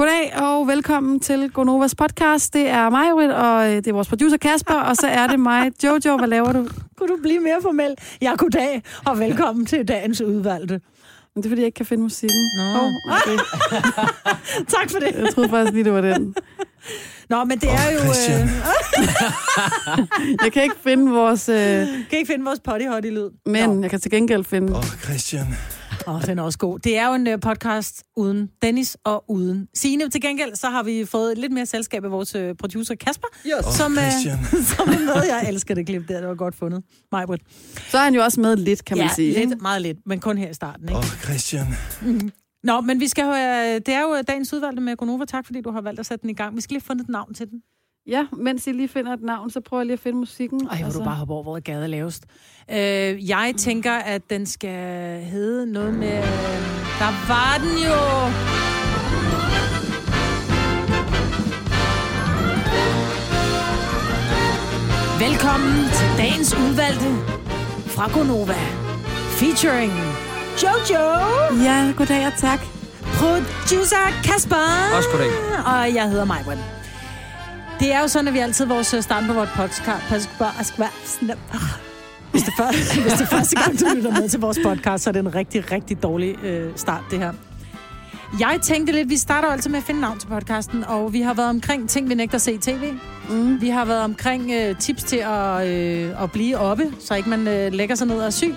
Goddag og velkommen til Gonovas podcast. Det er mig, Britt, og øh, det er vores producer Kasper, og så er det mig, Jojo. Hvad laver du? Kunne du blive mere formel? Ja, goddag, og velkommen til dagens udvalgte. Men det er, fordi jeg ikke kan finde musikken. Nå. Oh, okay. Tak for det. Jeg troede faktisk lige, det var den. Nå, men det er jo... Øh, Jeg kan ikke finde vores... Øh, kan ikke finde vores potty hotty lyd. men jeg kan til gengæld finde... Åh, oh, Christian. Åh, oh, den er også god. Det er jo en uh, podcast uden Dennis og uden Signe. Til gengæld så har vi fået lidt mere selskab af vores uh, producer Kasper, Åh, som, uh, Christian. som er med. Jeg elsker det klip der. Det var godt fundet. Majbrit. Så er han jo også med lidt, kan man ja, sige. lidt, meget lidt, men kun her i starten. Ikke? Åh, oh, Christian. Nå, men vi skal jo, øh, det er jo dagens udvalgte med Gonova. Tak, fordi du har valgt at sætte den i gang. Vi skal lige have fundet et navn til den. Ja, mens I lige finder et navn, så prøver jeg lige at finde musikken. Ej, hvor altså. du bare hoppe over, hvor gade er lavest. Øh, jeg tænker, at den skal hedde noget med... Øh, der var den jo! Velkommen til dagens udvalgte fra Gonova. Featuring Jojo, Ja, goddag og tak. producer Kasper. Også goddag. Og jeg hedder Majbrit. Det er jo sådan, at vi altid vores start på vores podcast. Hvis det, er, hvis det er første gang, du lytter med til vores podcast, så er det en rigtig, rigtig dårlig øh, start, det her. Jeg tænkte lidt, vi starter altid med at finde navn til podcasten, og vi har været omkring ting, vi nægter at se i tv. Mm. Vi har været omkring øh, tips til at, øh, at blive oppe, så ikke man øh, lægger sig ned og er syg.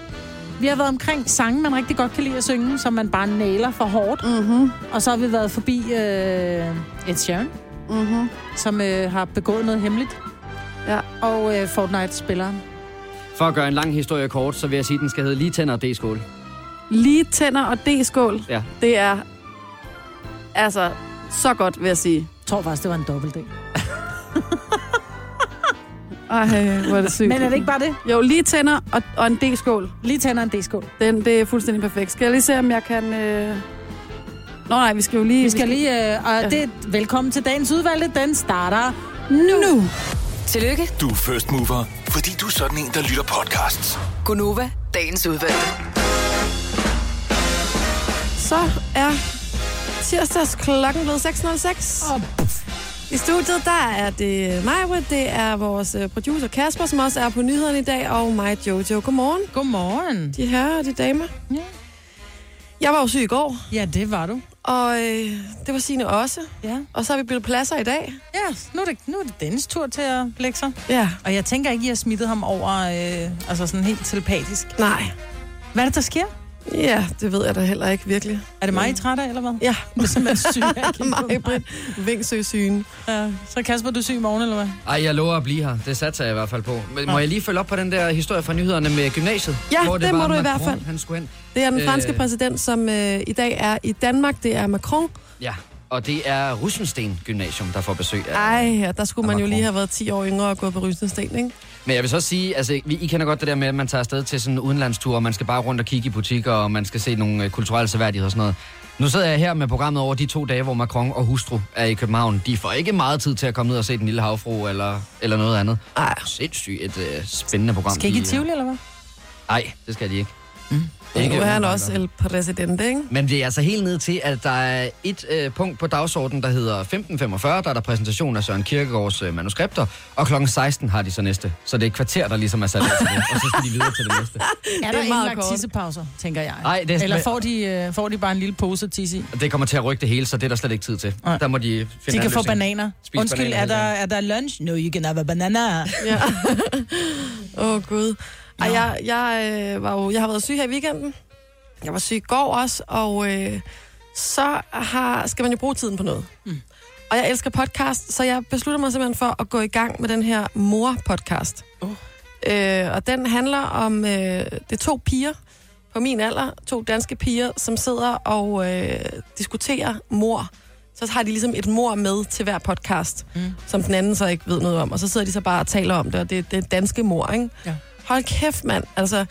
Vi har været omkring sange, man rigtig godt kan lide at synge, som man bare nailer for hårdt. Mm-hmm. Og så har vi været forbi øh, Ed Sheeran, Mm-hmm. som øh, har begået noget hemmeligt. Ja. Og øh, Fortnite-spilleren. For at gøre en lang historie kort, så vil jeg sige, at den skal hedde lige tænder og D-skål. Lige tænder og D-skål. Ja. Det er altså så godt, vil jeg sige. Jeg tror faktisk, det var en dobbelt D. Ej, hvor er det sygt. Men er det ikke bare det? Jo, lige tænder og, og en D-skål. Lige tænder en D-skål. Den, det er fuldstændig perfekt. Skal jeg lige se, om jeg kan... Øh... Nå nej, vi skal jo lige... Vi skal lige... Øh, og Ja. det, velkommen til dagens udvalgte. Den starter Nu! nu. Tillykke, Du er first mover, fordi du er sådan en, der lytter podcasts. Gunova, dagens udvalgte. Så er tirsdags klokken blevet 6.06. Og I studiet, der er det mig, det er vores øh, producer Kasper, som også er på nyhederne i dag, og mig, Jojo. Godmorgen, Godmorgen. de herrer og de damer. Ja. Jeg var jo syg i går, Ja, det var du. Og øh, det var Signe også. Ja. Og så har vi blevet pladser i dag. Ja, nu er, det, nu er det Dennis tur til at lægge sig. Ja. Og jeg tænker ikke, I har smittet ham over, øh, altså sådan helt telepatisk. Nej. Hvad er det, der sker? Ja, det ved jeg da heller ikke virkelig. Er det mig, I træt af, eller hvad? Ja, Du er simpelthen syg. af mig, Britt. Vingsøsygen. Ja. Så Kasper, du er syg i morgen, eller hvad? Ej, jeg lover at blive her. Det satser jeg i hvert fald på. Men må jeg lige følge op på den der historie fra nyhederne med gymnasiet? Ja, hvor det var må du i hvert Macron, fald. Han skulle hen. Det er den Øh. franske præsident, som øh, i dag er i Danmark. Det er Macron. Ja, og det er Russensten Gymnasium, der får besøg af. Ej, ja, der skulle man jo Macron. lige have været 10 år yngre og gået på Rysensten, ikke? Men jeg vil så sige, altså, vi, I kender godt det der med, at man tager afsted til sådan en udenlandstur, og man skal bare rundt og kigge i butikker, og man skal se nogle øh, kulturelle seværdigheder og sådan noget. Nu sidder jeg her med programmet over de to dage, hvor Macron og hustru er i København. De får ikke meget tid til at komme ned og se den lille havfru eller, eller noget andet. Ej, Sindssygt et øh, spændende program. Skal I ikke i de, øh, Tivoli, eller hvad? Nej, det skal de ikke. Mm. nu er han også el præsident, ikke? Men det er altså helt ned til, at der er et øh, punkt på dagsordenen, der hedder 15.45. Der er der præsentation af Søren Kierkegaards øh, manuskripter, og klokken 16 har de så næste. Så det er et kvarter, der ligesom er sat af til det, og så skal de videre til det næste. Er er der ikke meget lagt kort. tissepauser, tænker jeg? Ej, det er- Eller får de, øh, får de bare en lille pose tisse i? Det kommer til at rykke det hele, så det er der slet ikke tid til. Nej. Der må de finde De kan få bananer. Spis Undskyld, bananer er der, er der lunch? No, you can have a banana. Ja. Åh, oh, Gud. Ej, jeg, jeg, øh, var jo, jeg har været syg her i weekenden. Jeg var syg i går også, og øh, så har, skal man jo bruge tiden på noget. Mm. Og jeg elsker podcast, så jeg beslutter mig simpelthen for at gå i gang med den her mor-podcast. Oh. Øh, og den handler om, øh, det er to piger på min alder, to danske piger, som sidder og øh, diskuterer mor. Så har de ligesom et mor med til hver podcast, mm. som den anden så ikke ved noget om. Og så sidder de så bare og taler om det, og det, det er danske mor, ikke? Ja. Hold kæft, mand. Altså,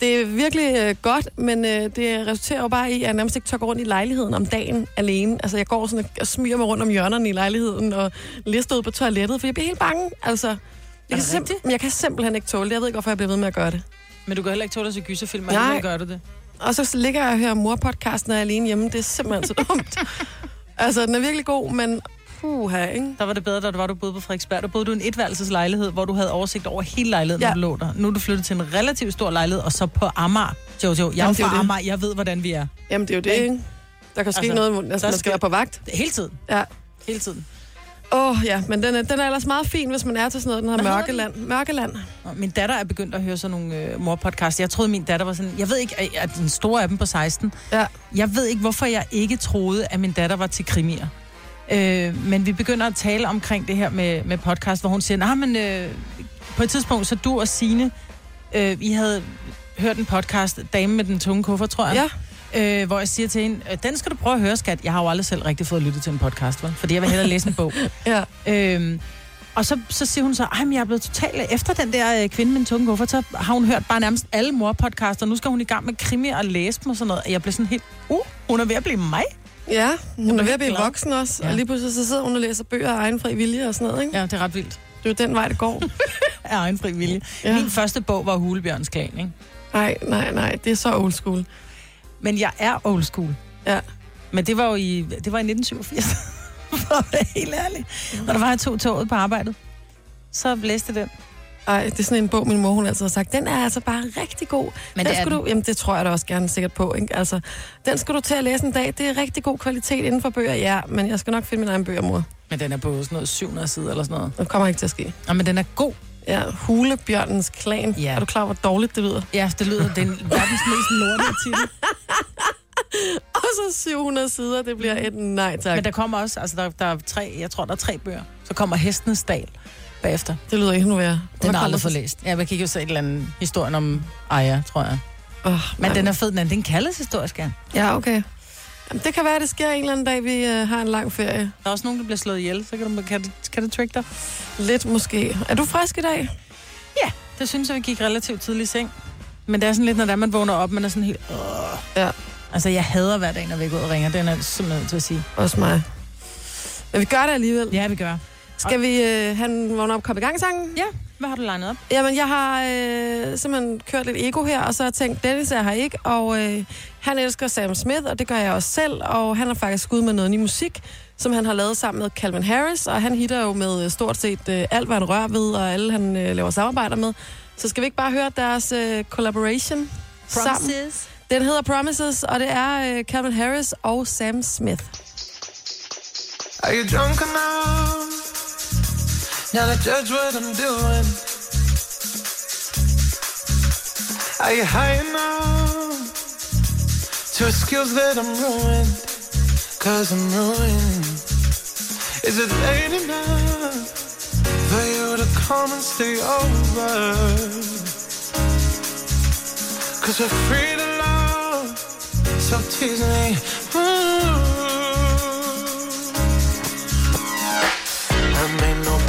det er virkelig øh, godt, men øh, det resulterer jo bare i, at jeg nærmest ikke tør gå rundt i lejligheden om dagen alene. Altså, jeg går sådan og- og smyger mig rundt om hjørnerne i lejligheden og lister ud på toilettet, for jeg bliver helt bange. Altså, jeg kan, simp- jeg kan simpelthen ikke tåle det. Jeg ved ikke, hvorfor jeg bliver ved med at gøre det. Men du kan heller ikke tåle at se gyserfilm, alligevel gør du det. Og så ligger jeg og hører mor-podcasten, alene hjemme. Det er simpelthen så dumt. Altså, den er virkelig god, men puha, ikke? Der var det bedre, da du var, du boede på Frederiksberg. Der boede du i en etværelseslejlighed, hvor du havde oversigt over hele lejligheden, ja. Når du lå der. Nu er du flyttet til en relativt stor lejlighed, og så på Amager. Jeg er jo Jamen, det er fra jo det. Amager, jeg ved, hvordan vi er. Jamen, det er jo det, Ikke? Der kan ske Altså, noget, altså, der man skal skal- være på vagt. Hele tiden. Ja. Hele tiden. Åh, oh, ja, men den er, den er ellers meget fin, hvis man er til sådan noget, den her Hvad Mørkeland. Mørkeland. Min datter er begyndt at høre sådan nogle øh, morpodcasts. Jeg troede, min datter var sådan... Jeg ved ikke, at- at den store af dem på 16. Ja. Jeg ved ikke, hvorfor jeg ikke troede, at min datter var til krimier. Øh, men vi begynder at tale omkring det her med, med podcast, hvor hun siger, nej, men øh, på et tidspunkt, så du og Sine, øh, I havde hørt en podcast, Dame med den tunge kuffert, tror jeg. Ja. Øh, hvor jeg siger til hende, øh, den skal du prøve at høre, skat. Jeg har jo aldrig selv rigtig fået lyttet til en podcast, vel? fordi jeg vil hellere læse en bog. Ja. Øhm, og så, så siger hun så, at jeg er blevet totalt... Efter den der øh, kvinde med en tunge kuffert, så har hun hørt bare nærmest alle morpodcaster. Nu skal hun i gang med krimi og læse dem og sådan noget. Og jeg blev sådan helt... Uh, hun er ved at blive mig. Ja, hun er ved at blive glad. voksen også, Ja. og lige pludselig så sidder hun og læser bøger af egen fri vilje og sådan noget, ikke? Ja, det er ret vildt. Det er jo den vej, det går. Af egen fri vilje. Ja. Min første bog var Hulebjørns Klan, ikke? Nej, nej, nej, det er så old school. Men jeg er old school. Ja. Men det var jo i, det var i 1987. For at være helt ærlig. Når der var jeg tog toget på arbejdet, så læste den. Ej, det er sådan en bog, min mor hun altid har sagt, den er altså bare rigtig god. Men den det skulle den. du, jamen det tror jeg da også gerne sikkert på, ikke? Altså, den skal du til at læse en dag. Det er rigtig god kvalitet inden for bøger, ja, men jeg skal nok finde min egen bøger, mor. Men den er på sådan noget 700 sider eller sådan noget. Det kommer ikke til at ske. Ja, men den er god. Ja, Hulebjørnens klan. Ja. Er du klar, hvor dårligt det lyder? Ja, det lyder, det er verdens mest lortige titel. Og så 700 sider, det bliver et nej tak. Men der kommer også, altså der, der er tre, jeg tror, der er tre bøger. Så kommer Hestenes Dal bagefter. Det lyder endnu værre. Den har jeg aldrig fået så- læst. Ja, jeg kigge så et eller andet historien om Aya, tror jeg. Åh, Men den er fed, den er, den kaldes historisk, ja. Ja, okay. Jamen, det kan være, at det sker en eller anden dag, vi øh, har en lang ferie. Der er også nogen, der bliver slået ihjel, så kan du, kan det, kan det trick dig? Lidt måske. Er du frisk i dag? Ja, det synes jeg, vi gik relativt tidligt i seng. Men det er sådan lidt, når det er, man vågner op, man er sådan helt... Øh. Ja. Altså, jeg hader hver dag, når vi går ud og ringer. Den er simpelthen til at sige. Også mig. Men vi gør det alligevel. Ja, vi gør. Skal vi øh, have en vågn op komme i gang sangen? Ja, hvad har du legnet op? Jamen, jeg har øh, simpelthen kørt lidt ego her, og så har jeg tænkt, Dennis er her ikke, og øh, han elsker Sam Smith, og det gør jeg også selv, og han har faktisk ud med noget ny musik, som han har lavet sammen med Calvin Harris, og han hitter jo med øh, stort set øh, alt, hvad han rører ved, og alle, han øh, laver samarbejder med. Så skal vi ikke bare høre deres øh, collaboration sammen? Den hedder Promises, og det er øh, Calvin Harris og Sam Smith. Are you drunk enough now to judge what I'm doing? Are you high enough to excuse that I'm ruined? Cause I'm ruined. Is it late enough for you to come and stay over? Cause we're free to love, so tease me. I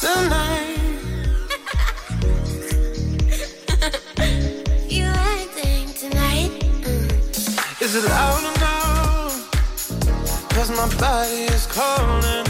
Tonight? Mm. Is it loud enough? Cause my body is calling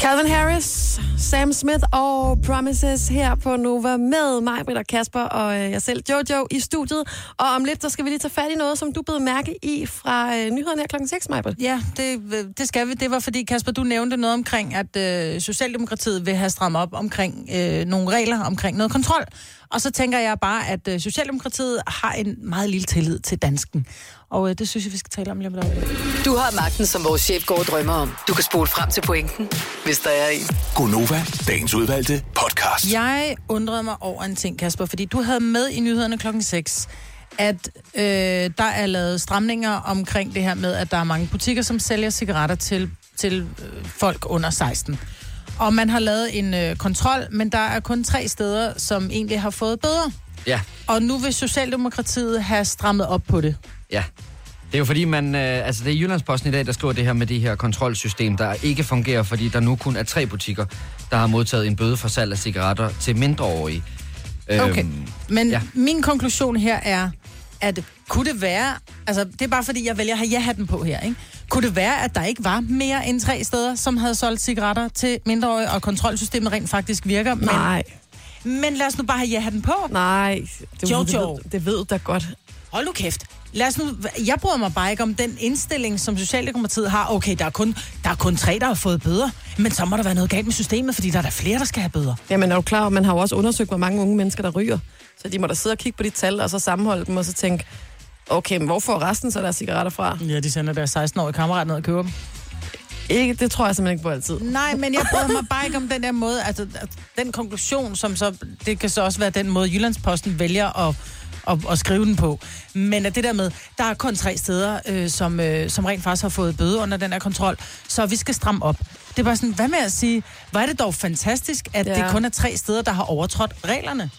Calvin Harris, Sam Smith og Promises her på Nova med mig, Britt og Kasper og øh, jeg selv, Jojo, i studiet. Og om lidt, så skal vi lige tage fat i noget, som du blev mærke i fra øh, nyhederne her klokken 6, Majbrit. Ja, det, øh, det skal vi. Det var fordi, Kasper, du nævnte noget omkring, at øh, Socialdemokratiet vil have strammet op omkring øh, nogle regler, omkring noget kontrol. Og så tænker jeg bare, at øh, Socialdemokratiet har en meget lille tillid til dansken. Og øh, det synes jeg, vi skal tale om lige om et øjeblik. Du har magten, som vores chef går og drømmer om. Du kan spole frem til pointen, hvis der er en. Gonova, dagens udvalgte podcast. Jeg undrede mig over en ting, Kasper, fordi du havde med i nyhederne klokken 6, at øh, der er lavet stramninger omkring det her med, at der er mange butikker, som sælger cigaretter til, til øh, folk under 16. Og man har lavet en øh, kontrol, men der er kun tre steder, som egentlig har fået bøder. Ja, Og nu vil Socialdemokratiet have strammet op på det. ja. Det er jo fordi, man, øh, altså det er Jyllandsposten i dag, der skriver det her med det her kontrolsystem, der ikke fungerer, fordi der nu kun er tre butikker, der har modtaget en bøde for salg af cigaretter til mindreårige. Okay. Øhm, Men ja. min konklusion her er, at kunne det være, altså det er bare fordi, jeg vælger at have ja-hatten på her, ikke? Kunne det være, at der ikke var mere end tre steder, som havde solgt cigaretter til mindreårige, og kontrolsystemet rent faktisk virker? Men, Nej, men lad os nu bare have ja-hatten på. nej. Det, Jojo. Det, ved, det ved da godt. Hold nu kæft. Lad os nu, jeg bryder mig bare ikke om den indstilling, som Socialdemokratiet har. Okay, der er, kun, der er kun tre, der har fået bøder. Men så må der være noget galt med systemet, fordi der er der flere, der skal have bøder. Jamen er du klar, man har jo også undersøgt, hvor mange unge mennesker, der ryger. Så de må da sidde og kigge på de tal, og så sammenholde dem, og så tænke, okay, men hvor får resten så deres cigaretter fra? Ja, de sender deres 16-årige kammerat ned og køber dem. Ikke, det tror jeg simpelthen ikke på altid. Nej, men jeg bryder mig bare ikke om den der måde, altså den konklusion, som så, det kan så også være den måde, Jyllandsposten vælger at, at, at skrive den på. Men at det der med, der er kun tre steder, øh, som, øh, som rent faktisk har fået bøde under den her kontrol, så vi skal stramme op. Det er bare sådan, hvad med at sige, hvor er det dog fantastisk, at. Ja. det kun er tre steder, der har overtrådt reglerne.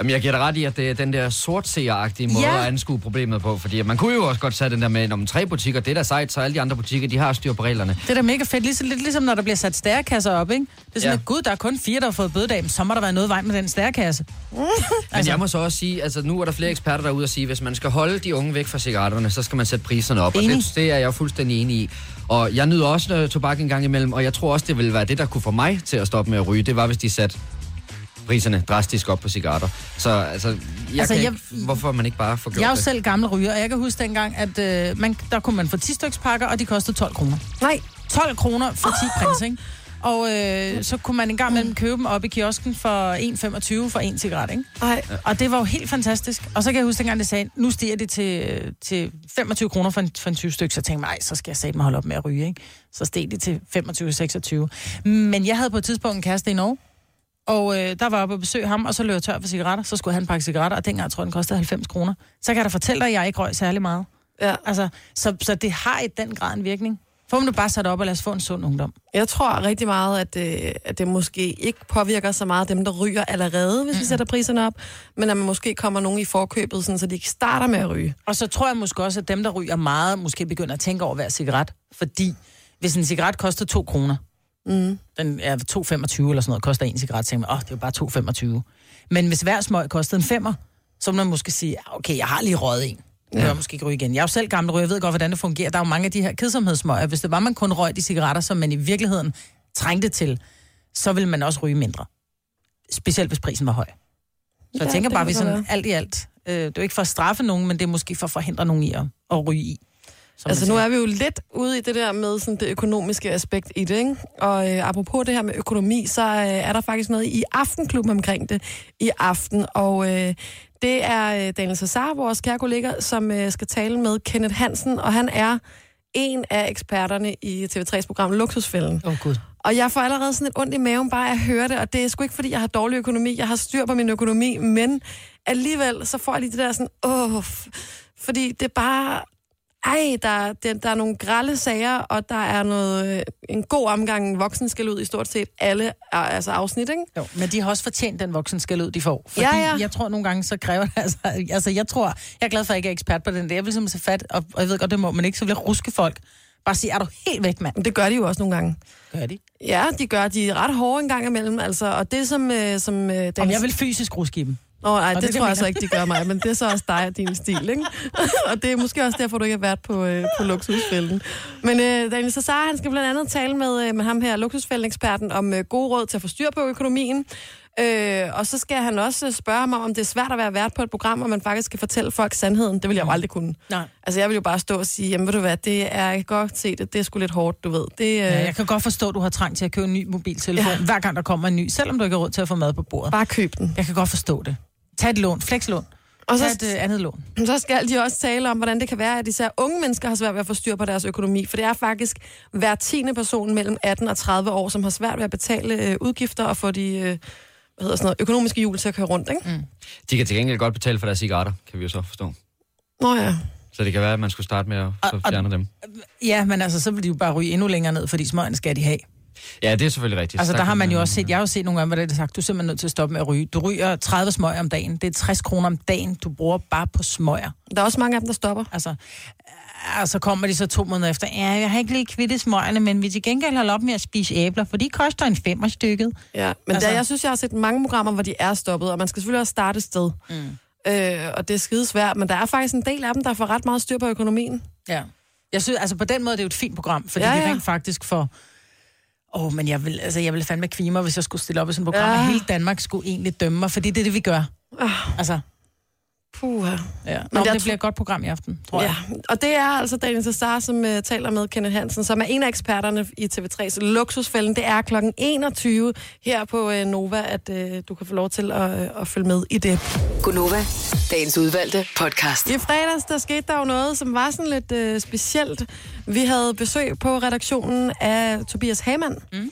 Jamen, jeg giver dig ret i, at det er den der sortseeragtige måde Ja. at anskue problemet på. Fordi man kunne jo også godt sætte den der med, om tre butikker, det er da sejt, så alle de andre butikker, de har styr på reglerne. Det er da mega fedt, ligesom, lidt ligesom når der bliver sat stærekasser op, ikke? Det er sådan, Ja. at gud, der er kun fire, der har fået bødedag, så må der være noget vej med den stærkasse. Men altså, jeg må så også sige, altså nu er der flere eksperter derude og sige, hvis man skal holde de unge væk fra cigaretterne, så skal man sætte priserne op. Enig. Og det, det er jeg fuldstændig enig i. Og jeg nyder også øh, tobak en gang imellem, og jeg tror også, det vil være det, der kunne få mig til at stoppe med at ryge. Det var, hvis de satte priserne drastisk op på cigaretter. Så altså, jeg Altså, kan jeg- jeg, ikke, hvorfor man ikke bare får gjort Jeg er jo det? selv gammel ryger, og jeg kan huske dengang, at øh, man, der kunne man få 10 styks pakker, og de kostede 12 kroner. Nej, 12 kroner for 10 prins, ikke? Og øh, så kunne man en gang imellem købe dem op i kiosken for 1,25 for en cigaret, ikke? nej. Og det var jo helt fantastisk. Og så kan jeg huske, dengang det sagde, nu stiger det til, til 25 kroner for en, for en 20 stykke, så jeg tænkte mig, "Ej, så skal jeg sætte mig holde op med at ryge, ikke? Så steg det til 25-26. Men jeg havde på et tidspunkt en kæreste i Norge, og øh, der var jeg oppe og besøge ham, og så løb jeg tør for cigaretter. Så skulle han pakke cigaretter, og dengang tror jeg, den kostede 90 kroner. Så kan jeg da fortælle dig, at jeg ikke røg særlig meget. Ja. Altså, så, så det har i den grad en virkning. Få nu bare sat op, og lad os få en sund ungdom. Jeg tror rigtig meget, at, øh, at det måske ikke påvirker så meget dem, der ryger allerede, hvis mm. vi sætter priserne op, men at man måske kommer nogen i forkøbet, sådan, så de ikke starter med at ryge. Og så tror jeg måske også, at dem, der ryger meget, måske begynder at tænke over hver cigaret. Fordi hvis en cigaret koster 2 kroner, mm. den er 2,25 eller sådan noget, koster en cigaret, tænker man, åh, det er jo bare 2,25. Men hvis hver smøg kostede en femmer, så må man måske sige, "Ah, okay, jeg har lige røget en. Jeg ja. måske ikke ryge igen. Jeg er jo selv gammel ryger, jeg ved godt, hvordan det fungerer. Der er jo mange af de her kedsomhedssmøger. Hvis det var, man kun røg de cigaretter, som man i virkeligheden trængte til, så ville man også ryge mindre. Specielt hvis prisen var høj. Så jeg Ja, tænker det bare, vi sådan være. alt i alt, øh, det er jo ikke for at straffe nogen, men det er måske for at forhindre nogen i at, at ryge i. som Altså nu er vi jo lidt ude i det der med sådan, det økonomiske aspekt i det, ikke? Og øh, apropos det her med økonomi, så øh, er der faktisk noget i Aftenklubben omkring det i aften. Og øh, det er øh, Daniel Cesar, vores kære kollega, som øh, skal tale med Kenneth Hansen, og han er en af eksperterne i TV3's program Luksusfælden. Åh, oh, Gud. Og jeg får allerede sådan et ondt i maven bare at høre det, og det er sgu ikke, fordi jeg har dårlig økonomi. Jeg har styr på min økonomi, men alligevel så får jeg lige det der sådan, åh, fordi det er bare... ej, der, der, der er nogle grælde sager, og der er noget, øh, en god omgang voksen skal ud i stort set alle altså afsnit, ikke? Jo, men de har også fortjent den voksen skal ud, de får. Fordi Ja, ja. jeg tror nogle gange, så kræver det altså... Altså, jeg tror... Jeg er glad for, at jeg ikke er ekspert på den der. Jeg vil simpelthen tage fat, og, og jeg ved godt, det må man ikke, så vil jeg ruske folk. Bare sige, er du helt væk, mand? Det gør de jo også nogle gange. Gør de. Ja, de gør. De er ret hårde en gang imellem, altså. Og det som... Øh, som øh, Om jeg vil fysisk ruske i dem. Nå, Og det, det, tror jeg så ikke, de gør mig, men det er så også dig og din stil, ikke? og det er måske også derfor, du ikke har været på, øh, på luksusfælden. Men øh, Daniel Cesar, han skal blandt andet tale med, øh, med ham her, luksusfælden-eksperten, om øh, gode råd til at få styr på økonomien. Øh, og så skal han også øh, spørge mig, om det er svært at være vært på et program, hvor man faktisk skal fortælle folk sandheden. Det vil jeg jo aldrig kunne. Nej. Altså, jeg vil jo bare stå og sige, jamen ved du hvad, det er jeg kan godt se det, det er sgu lidt hårdt, du ved. Det, øh, Ja, jeg kan godt forstå, at du har trang til at købe en ny mobiltelefon. Ja. hver gang der kommer en ny, selvom du ikke har råd til at få mad på bordet. Bare køb den. Jeg kan godt forstå det. Tag et lån, flekslån. Og så, et øh, andet lån. Så skal de også tale om, hvordan det kan være, at især unge mennesker har svært ved at få styr på deres økonomi. For det er faktisk hver tiende person mellem 18 og 30 år, som har svært ved at betale øh, udgifter og få de øh, hvad hedder sådan noget, økonomiske hjul til at køre rundt. Ikke? Mm. De kan til gengæld godt betale for deres cigaretter, kan vi jo så forstå. Nå ja. Så det kan være, at man skulle starte med at og- fjerne dem. Ja, men altså, så vil de jo bare ryge endnu længere ned, fordi smøgerne skal de have. Ja, det er selvfølgelig rigtigt. Altså, Så der har man jo også set, jeg har jo set nogle gange, hvad det er sagt, du er simpelthen nødt til at stoppe med at ryge. Du ryger 30 smøger om dagen. Det er 60 kroner om dagen, du bruger bare på smøger. Der er også mange af dem, der stopper. Altså, og så kommer de så to måneder efter, ja, jeg har ikke lige kvittet smøgerne, men vi til gengæld holder op med at spise æbler, for de koster en femmer stykket. Ja. Men Altså- der, jeg synes, jeg har set mange programmer, hvor de er stoppet, og man skal selvfølgelig også starte et sted. Mm. Øh, og det er skide svært, men der er faktisk en del af dem, der får ret meget styr på økonomien. Ja. Jeg synes, altså på den måde, det er jo et fint program, fordi ja, Ja, ja. rent faktisk for... Åh, oh, men jeg vil, altså, jeg vil fandme kvime hvis jeg skulle stille op i sådan et program, ja. Hele Danmark skulle egentlig dømme mig, fordi det er det, vi gør. Altså, Puha. ja. Nå, Men det bliver et godt program i aften, tror jeg. Ja, og det er altså Daniel Cesar, som uh, taler med Kenneth Hansen, som er en af eksperterne i TV3's Luksusfælden. Det er klokken 21 her på uh, Nova, at uh, du kan få lov til at, uh, at følge med i det. Gunova, dagens udvalgte podcast. I fredags, der skete der jo noget, som var sådan lidt uh, specielt. Vi havde besøg på redaktionen af Tobias Hamann. Mm.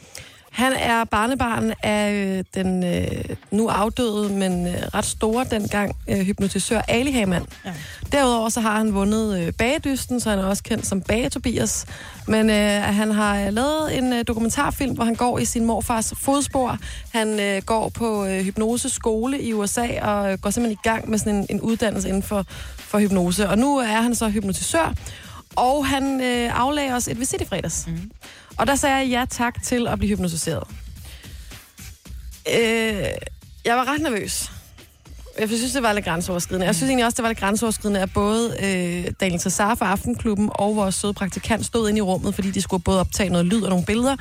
Han er barnebarn af øh, den øh, nu afdøde, men øh, ret store dengang øh, hypnotisør Ali Hamann. Ja. Derudover så har han vundet øh, Bagedysten, så han er også kendt som Bage Tobias. Men øh, han har øh, lavet en øh, dokumentarfilm, hvor han går i sin morfars fodspor. Han øh, går på øh, hypnoseskole i USA og øh, går simpelthen i gang med sådan en, en uddannelse inden for, for hypnose. Og nu er han så hypnotisør, og han øh, aflagde os et visit i fredags. Mm. Og der sagde jeg ja tak til at blive hypnotiseret. Øh, jeg var ret nervøs. Jeg synes, det var lidt grænseoverskridende. Jeg synes egentlig også, det var lidt grænseoverskridende, at både øh, Daniel Cesar fra Aftenklubben og vores søde praktikant stod inde i rummet, fordi de skulle både optage noget lyd og nogle billeder.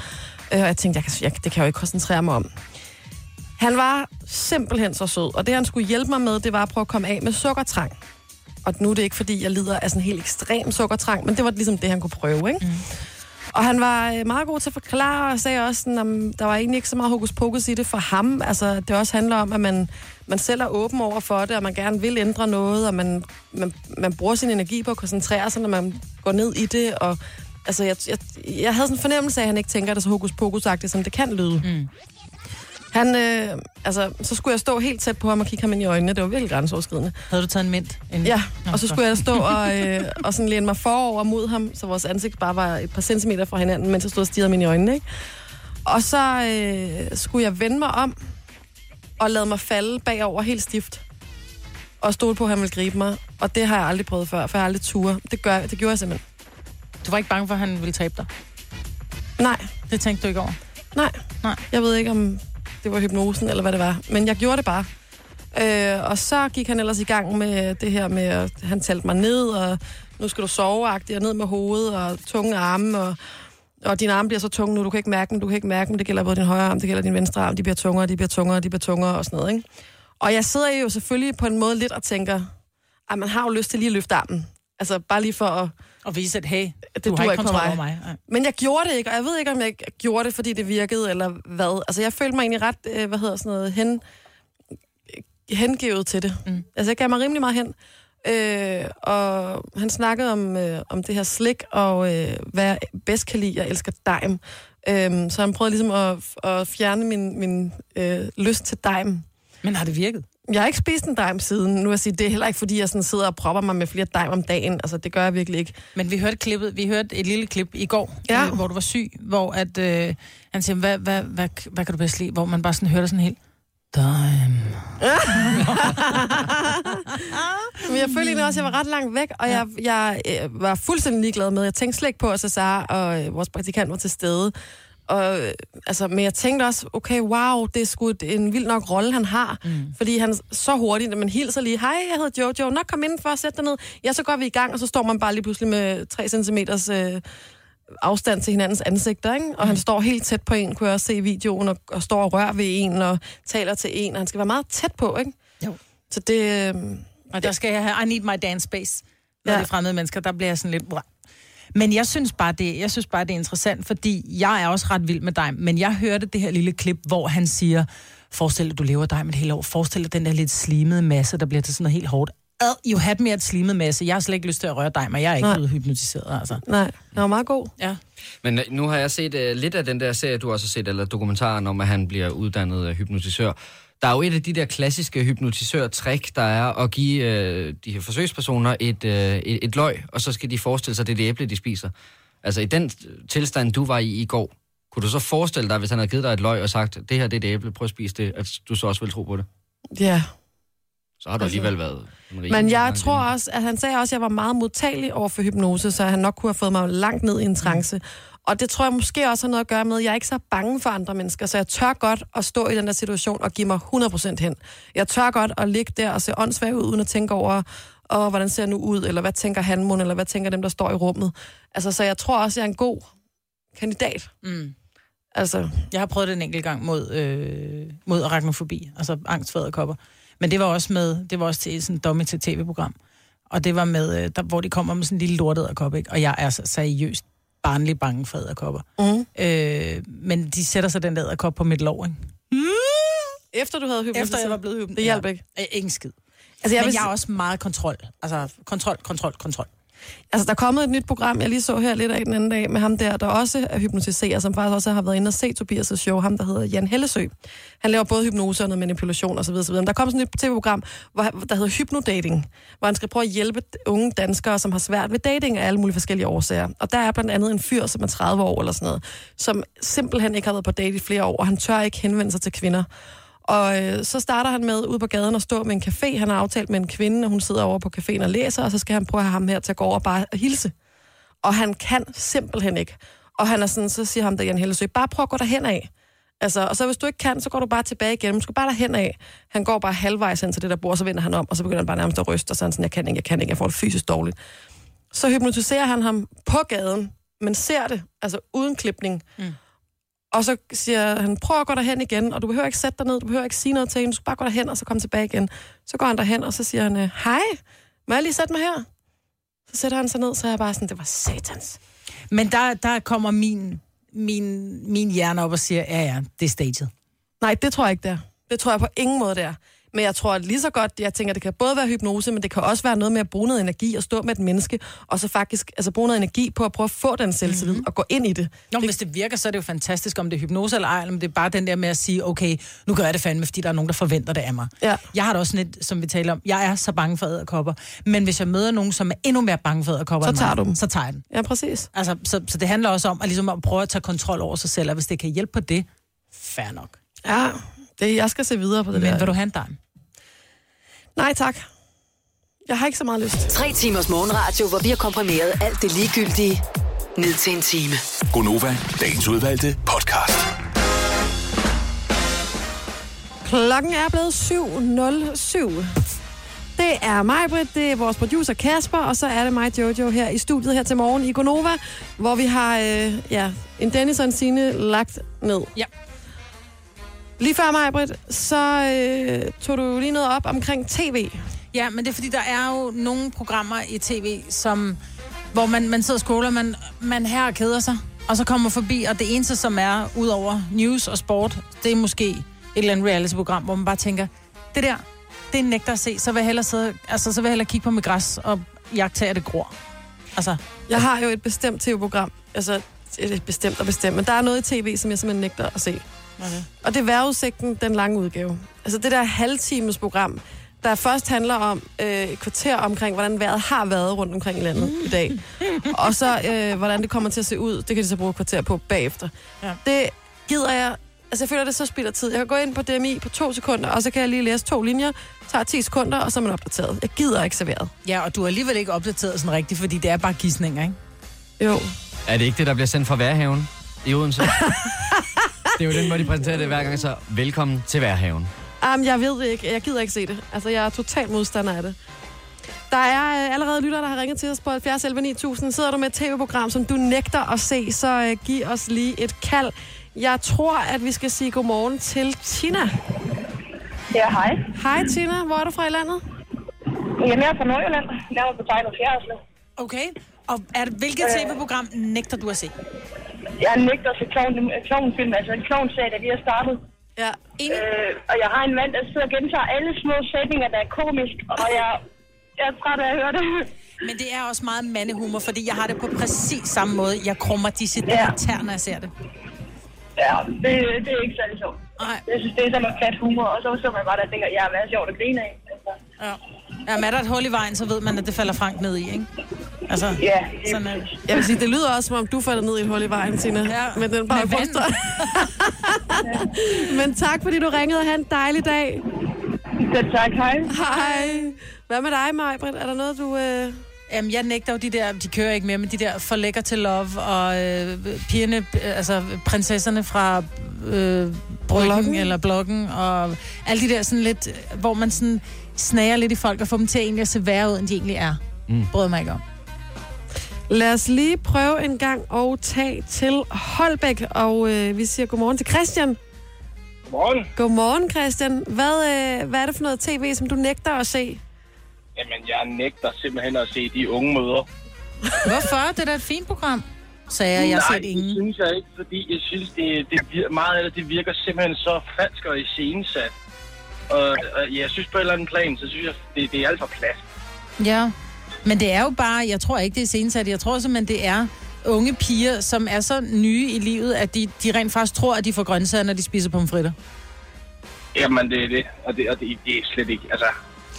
Øh, og jeg tænkte, jeg kan, jeg, det kan jeg jo ikke koncentrere mig om. Han var simpelthen så sød, og det han skulle hjælpe mig med, det var at prøve at komme af med sukkertrang. Og nu er det ikke, fordi jeg lider af sådan en helt ekstrem sukkertrang, men det var ligesom det, han kunne prøve, ikke? Mm. Og han var øh, meget god til at forklare, og sagde også, sådan, at der var egentlig ikke så meget hokus pokus i det for ham. Altså, det også handler om, at man, man selv er åben over for det, og man gerne vil ændre noget, og man, man, man bruger sin energi på at koncentrere sig, når man går ned i det. Og, altså, jeg, jeg, jeg havde sådan en fornemmelse af, at han ikke tænker det så hokus pokus som det kan lyde. Mm. Han, øh, altså, så skulle jeg stå helt tæt på ham og kigge ham ind i øjnene. Det var virkelig grænseoverskridende. Havde du taget en mint? Ja, Nå, og så skulle jeg stå og, øh, og sådan læne mig forover mod ham, så vores ansigt bare var et par centimeter fra hinanden, mens jeg stod og stirrede ham ind i øjnene. Ikke? Og så øh, skulle jeg vende mig om og lade mig falde bagover helt stift. Og stole på, at han ville gribe mig. Og det har jeg aldrig prøvet før, for jeg har aldrig tur. Det, gør, det gjorde jeg simpelthen. Du var ikke bange for, at han ville tabe dig? Nej, Det tænkte du ikke over? nej. Nej. Jeg ved ikke, om det var hypnosen eller hvad det var. Men jeg gjorde det bare. Øh, og så gik han ellers i gang med det her med, at han talte mig ned, og nu skal du sove og ned med hovedet, og tunge arme, og, og din arme bliver så tunge nu, du kan ikke mærke dem, du kan ikke mærke dem, det gælder både din højre arm, det gælder din venstre arm, de bliver tungere, de bliver tungere, de bliver tungere og sådan noget, ikke? Og jeg sidder jo selvfølgelig på en måde lidt og tænker, at man har jo lyst til lige at løfte armen. Altså bare lige for at... Og vise, at hey, Det du har duer ikke kontrol over mig. Men jeg gjorde det ikke, og jeg ved ikke, om jeg gjorde det, fordi det virkede, eller hvad. Altså, jeg følte mig egentlig ret, øh, hvad hedder sådan noget, hen, hengivet til det. Mm. Altså, jeg gav mig rimelig meget hen. Øh, og han snakkede om, øh, om det her slik, og øh, hvad jeg bedst kan lide. Jeg elsker dime. Øh, så han prøvede ligesom at, at fjerne min, min øh, lyst til dime. Men har det virket? Jeg har ikke spist en dime siden. Nu vil sige, det er heller ikke, fordi jeg sådan sidder og propper mig med flere dime om dagen. Altså, det gør jeg virkelig ikke. Men vi hørte, klippet, vi hørte et lille klip i går, Ja. øh, hvor du var syg, hvor at, øh, han siger, hvad, hvad, hvad, hvad kan du bedst lide? Hvor man bare sådan hørte sådan helt, dime. Men jeg følte egentlig også, at jeg var ret langt væk, og jeg, jeg øh, var fuldstændig ligeglad med. Jeg tænkte slet ikke på, at Cesar og øh, vores praktikant var til stede. Og, altså, men jeg tænkte også, okay, wow, det er sgu en vild nok rolle, han har. Mm. Fordi han så hurtigt, at man hilser lige, hej, jeg hedder Jojo, nok kom indenfor og sæt dig ned. Ja, så går vi i gang, og så står man bare lige pludselig med 3 cm øh, afstand til hinandens ansigter, ikke? Og mm. han står helt tæt på en, kunne jeg også se i videoen, og, og står og rører ved en, og taler til en, og han skal være meget tæt på, ikke? Jo. Så det... Øh, Og der skal jeg have, I need my dance space. Når ja. det er fremmede mennesker, der bliver jeg sådan lidt... Men jeg synes, bare, det, jeg synes bare, det er interessant, fordi jeg er også ret vild med dig. Men jeg hørte det her lille klip, hvor han siger, forestil dig, du lever dig med et helt år. Forestil dig den der lidt slimede masse, der bliver til sådan noget helt hårdt. Ad, you had me at slimet masse. Jeg har slet ikke lyst til at røre dig, men jeg er ikke Nej. blevet hypnotiseret, altså. Nej, den var meget god. Ja. Men øh, nu har jeg set uh, lidt af den der serie, du også har set, eller dokumentaren om, at han bliver uddannet uh, hypnotisør. Der er jo et af de der klassiske hypnotisør-trick, der er at give uh, de her forsøgspersoner et, uh, et, et løg, og så skal de forestille sig, det er det æble, de spiser. Altså i den tilstand, du var i i går, kunne du så forestille dig, hvis han havde givet dig et løg og sagt, det her det er det æble, prøv at spise det, at du så også vil tro på det? Ja. Så har du Altså- alligevel været en rig- Men jeg tror også, at han sagde også, at jeg var meget modtagelig over for hypnose, så han nok kunne have fået mig langt ned i en trance. Og det tror jeg måske også har noget at gøre med, at jeg er ikke så bange for andre mennesker, så jeg tør godt at stå i den der situation og give mig 100% hen. Jeg tør godt at ligge der og se åndssvag ud, uden at tænke over, og hvordan ser jeg nu ud, eller hvad tænker han mon, eller hvad tænker dem, der står i rummet. Altså, så jeg tror også, jeg er en god kandidat. Mm. Altså, Jeg har prøvet det en enkelt gang mod, øh, mod arachnofobi, altså angst for kopper. Men det var også med, det var også til sådan et dummy til tv-program. Og det var med, øh, der, hvor de kommer med sådan en lille lortet ikke? Og jeg er så seriøst barnlig bange for æderkopper. mm. Øh, men de sætter så den der æderkop på mit lov, ikke? efter du havde hypnotiseret. Efter jeg var blevet hypnotiseret. Det hjalp ikke. Ja, ingen skid. Altså, jeg Men vil jeg er også meget kontrol. Altså, kontrol, kontrol, kontrol. Altså, der er kommet et nyt program, jeg lige så her lidt af den anden dag, med ham der, der også er hypnotiserer, som faktisk også har været inde og se Tobias' show, ham der hedder Jan Hellesø. Han laver både hypnose og noget manipulation osv. osv. Men der kom sådan et tv-program, hvor, der hedder Hypnodating, hvor han skal prøve at hjælpe unge danskere, som har svært ved dating af alle mulige forskellige årsager. Og der er blandt andet en fyr, som er 30 år eller sådan noget, som simpelthen ikke har været på date i flere år, og han tør ikke henvende sig til kvinder. Og øh, så starter han med ud på gaden og stå med en café. Han har aftalt med en kvinde, og hun sidder over på caféen og læser, og så skal han prøve at have ham her til at gå over og bare hilse. Og han kan simpelthen ikke. Og han er sådan, så siger ham der Jan Hellesø, bare prøv at gå derhen af. Altså, og så hvis du ikke kan, så går du bare tilbage igen. Du skal bare derhen af. Han går bare halvvejs hen til det der bord, så vender han om, og så begynder han bare nærmest at ryste, og så er han sådan, jeg kan ikke, jeg kan ikke, jeg får det fysisk dårligt. Så hypnotiserer han ham på gaden, men ser det, altså uden klipning. Mm. Og så siger han, prøv at gå derhen igen, og du behøver ikke sætte dig ned, du behøver ikke sige noget til hende, du skal bare gå derhen, og så komme tilbage igen. Så går han derhen, og så siger han, øh, hej, må jeg lige sætte mig her? Så sætter han sig ned, så er jeg bare sådan, det var satans. Men der, der kommer min, min, min hjerne op og siger, ja ja, det er staged. Nej, det tror jeg ikke, det er. Det tror jeg på ingen måde, det er. Men jeg tror at lige så godt, jeg tænker, det kan både være hypnose, men det kan også være noget med at bruge noget energi og stå med et menneske, og så faktisk altså bruge noget energi på at prøve at få den selvtillid mm-hmm. og gå ind i det. Nå, men hvis det virker, så er det jo fantastisk, om det er hypnose eller ej, eller om det er bare den der med at sige, okay, nu gør jeg det fandme, fordi der er nogen, der forventer det af mig. Ja. Jeg har det også lidt, som vi taler om, jeg er så bange for æderkopper, men hvis jeg møder nogen, som er endnu mere bange for æderkopper, Så tager mig, du dem. Så tager jeg den. Ja, præcis. Altså, så, så det handler også om at, ligesom at prøve at tage kontrol over sig selv, og hvis det kan hjælpe på det, fair nok. Ja, det, jeg skal se videre på det Men der. vil du have en dime? Nej, tak. Jeg har ikke så meget lyst. Tre timers morgenradio, hvor vi har komprimeret alt det ligegyldige ned til en time. Gonova, dagens udvalgte podcast. Klokken er blevet 7.07. Det er mig, Britt, det er vores producer Kasper, og så er det mig, Jojo, her i studiet her til morgen i Gonova, hvor vi har øh, ja, en Dennis og en Signe lagt ned. Ja. Lige før mig, Britt, så øh, tog du lige noget op omkring tv. Ja, men det er fordi, der er jo nogle programmer i tv, som, hvor man, man sidder og scroller, man, man her og keder sig, og så kommer forbi, og det eneste, som er ud over news og sport, det er måske et eller andet reality-program, hvor man bare tænker, det der, det er nægter at se, så vil jeg hellere, sidde, altså, så vil jeg hellere kigge på mit græs og jagte af det gror. Altså, Jeg har jo et bestemt tv-program, altså et bestemt og bestemt, men der er noget i tv, som jeg simpelthen nægter at se. Okay. Og det er vejrudsigten, den lange udgave. Altså det der halvtimes program, der først handler om øh, et kvarter omkring, hvordan vejret har været rundt omkring i landet i dag. Og så, øh, hvordan det kommer til at se ud, det kan de så bruge et kvarter på bagefter. Ja. Det gider jeg... Altså, jeg føler, det så spild af tid. Jeg kan gå ind på DMI på to sekunder, og så kan jeg lige læse to linjer, tager 10 sekunder, og så er man opdateret. Jeg gider ikke serveret. Ja, og du er alligevel ikke opdateret sådan rigtigt, fordi det er bare gissninger, ikke? Jo. Er det ikke det, der bliver sendt fra Værhaven i Odense? det er jo den måde, de præsenterer det hver gang, så velkommen til Værhaven. Um, jeg ved det ikke. Jeg gider ikke se det. Altså, jeg er total modstander af det. Der er øh, allerede lytter, der har ringet til os på 70 11 9000. Sidder du med et tv-program, som du nægter at se, så øh, giv os lige et kald. Jeg tror, at vi skal sige godmorgen til Tina. Ja, hej. Hej Tina, hvor er du fra i landet? Jamen, jeg er fra Nordjylland. Jeg er på Tegn og Fjerdslev. Okay. Og er, det- hvilket tv-program nægter du at se? Jeg nægter at se klovn, klovnfilm, altså en klovnserie, der lige er startet. Ja. Øh, og jeg har en mand, der sidder og gentager alle små sætninger, der er komisk, og jeg, jeg er træt af at høre det. Men det er også meget mandehumor, fordi jeg har det på præcis samme måde. Jeg krummer decideret Ja. når jeg ser det. Ja, det, det er ikke særlig sjovt. Nej. Jeg synes, det er sådan noget plat humor, og så så man bare der tænker, ja, hvad er sjovt at grine af? Ja. Ja, men er der et hul i vejen, så ved man, at det falder Frank ned i, ikke? Altså, ja, det sådan det. Jeg vil sige, det lyder også, som om du falder ned i et hul i vejen, Tina. Ja, Men den bare påstår. Men tak, fordi du ringede, og have en dejlig dag. Så tak, hej. Hej. Hvad med dig, Majbrit? Er der noget, du... Øh... Jamen, jeg nægter jo de der, de kører ikke mere, men de der for lækker til love, og øh, pigerne, øh, altså prinsesserne fra øh, bryggen Bloggen. eller bloggen, og alle de der sådan lidt, øh, hvor man sådan snager lidt i folk og får dem til egentlig at se værre ud, end de egentlig er. Mm. Bryder mig ikke om. Lad os lige prøve en gang at tage til Holbæk, og øh, vi siger godmorgen til Christian. Godmorgen. Godmorgen, Christian. Hvad, øh, hvad er det for noget tv, som du nægter at se? Jamen, jeg nægter simpelthen at se de unge møder. Hvorfor? Det er da et fint program. Sagde jeg, jeg har Nej, set det ingen. synes jeg ikke, fordi jeg synes, det, det vir- meget af det, det virker simpelthen så falsk og iscenesat. Og, og jeg synes på et eller andet plan, så synes jeg, det, det er alt for plads. Ja, men det er jo bare, jeg tror ikke, det er sensat. Jeg tror simpelthen, det er unge piger, som er så nye i livet, at de, de rent faktisk tror, at de får grøntsager, når de spiser pomfritter. Jamen, det er det. Og det, og det, det er slet ikke, altså...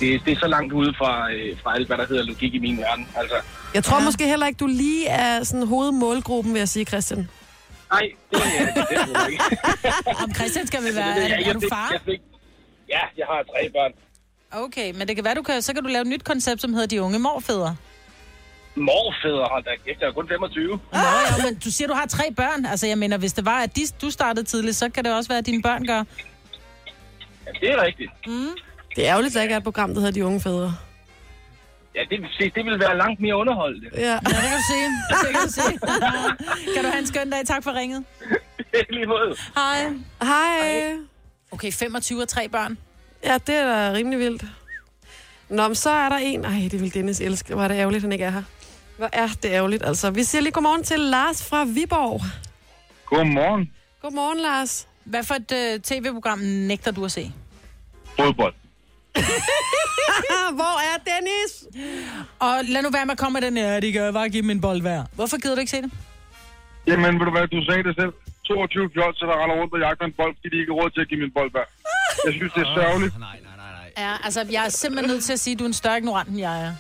Det, det er så langt ude fra, øh, fra alt, hvad der hedder logik i min verden. Altså, Jeg tror Ja. måske heller ikke, du lige er sådan hovedmålgruppen, vil jeg sige, Christian. nej, det er det, det, det, det ikke. Om Christian skal vel Altså, være, det, er, jeg, er jeg du fik- far? Jeg fik, ja, jeg har tre børn. Okay, men det kan være, du kan, så kan du lave et nyt koncept, som hedder De Unge Morfædre. Morfædre har da kæft, jeg er kun 25. Nå, ja, men du siger, du har tre børn. Altså, jeg mener, hvis det var, at de, du startede tidligt, så kan det også være, at dine børn gør. Ja, det er rigtigt. Det er ærgerligt, at der ikke er et program, der hedder De Unge Fædre. Ja, det, vil sige, det vil være langt mere underholdende. Ja. Ja, det kan du se. Det kan du se. kan du have en skøn dag. Tak for ringet. I lige måde. Hej. Hej. Okay, 25 og tre børn. Ja, det er da rimelig vildt. Nå, men så er der en... Ej, det vil Dennis elske. Hvor er det ærgerligt, han ikke er her. Hvor er det ærgerligt, altså. Vi siger lige godmorgen til Lars fra Viborg. Godmorgen. Godmorgen, Lars. Hvad for et øh, tv-program nægter du at se? Fodbold. Hvor er Dennis? Og lad nu være med at komme med den her, de gør bare give min bold værd. Hvorfor gider du ikke se det? Jamen, ved du hvad, du sagde det selv. 22 fjolser, der render rundt og jagter en bold, fordi de ikke har råd til at give min bold værd. Jeg synes, det er sørgeligt. Nej, nej, nej, nej. Ja, altså, jeg er simpelthen nødt til at sige, at du er en større ignorant, end jeg er.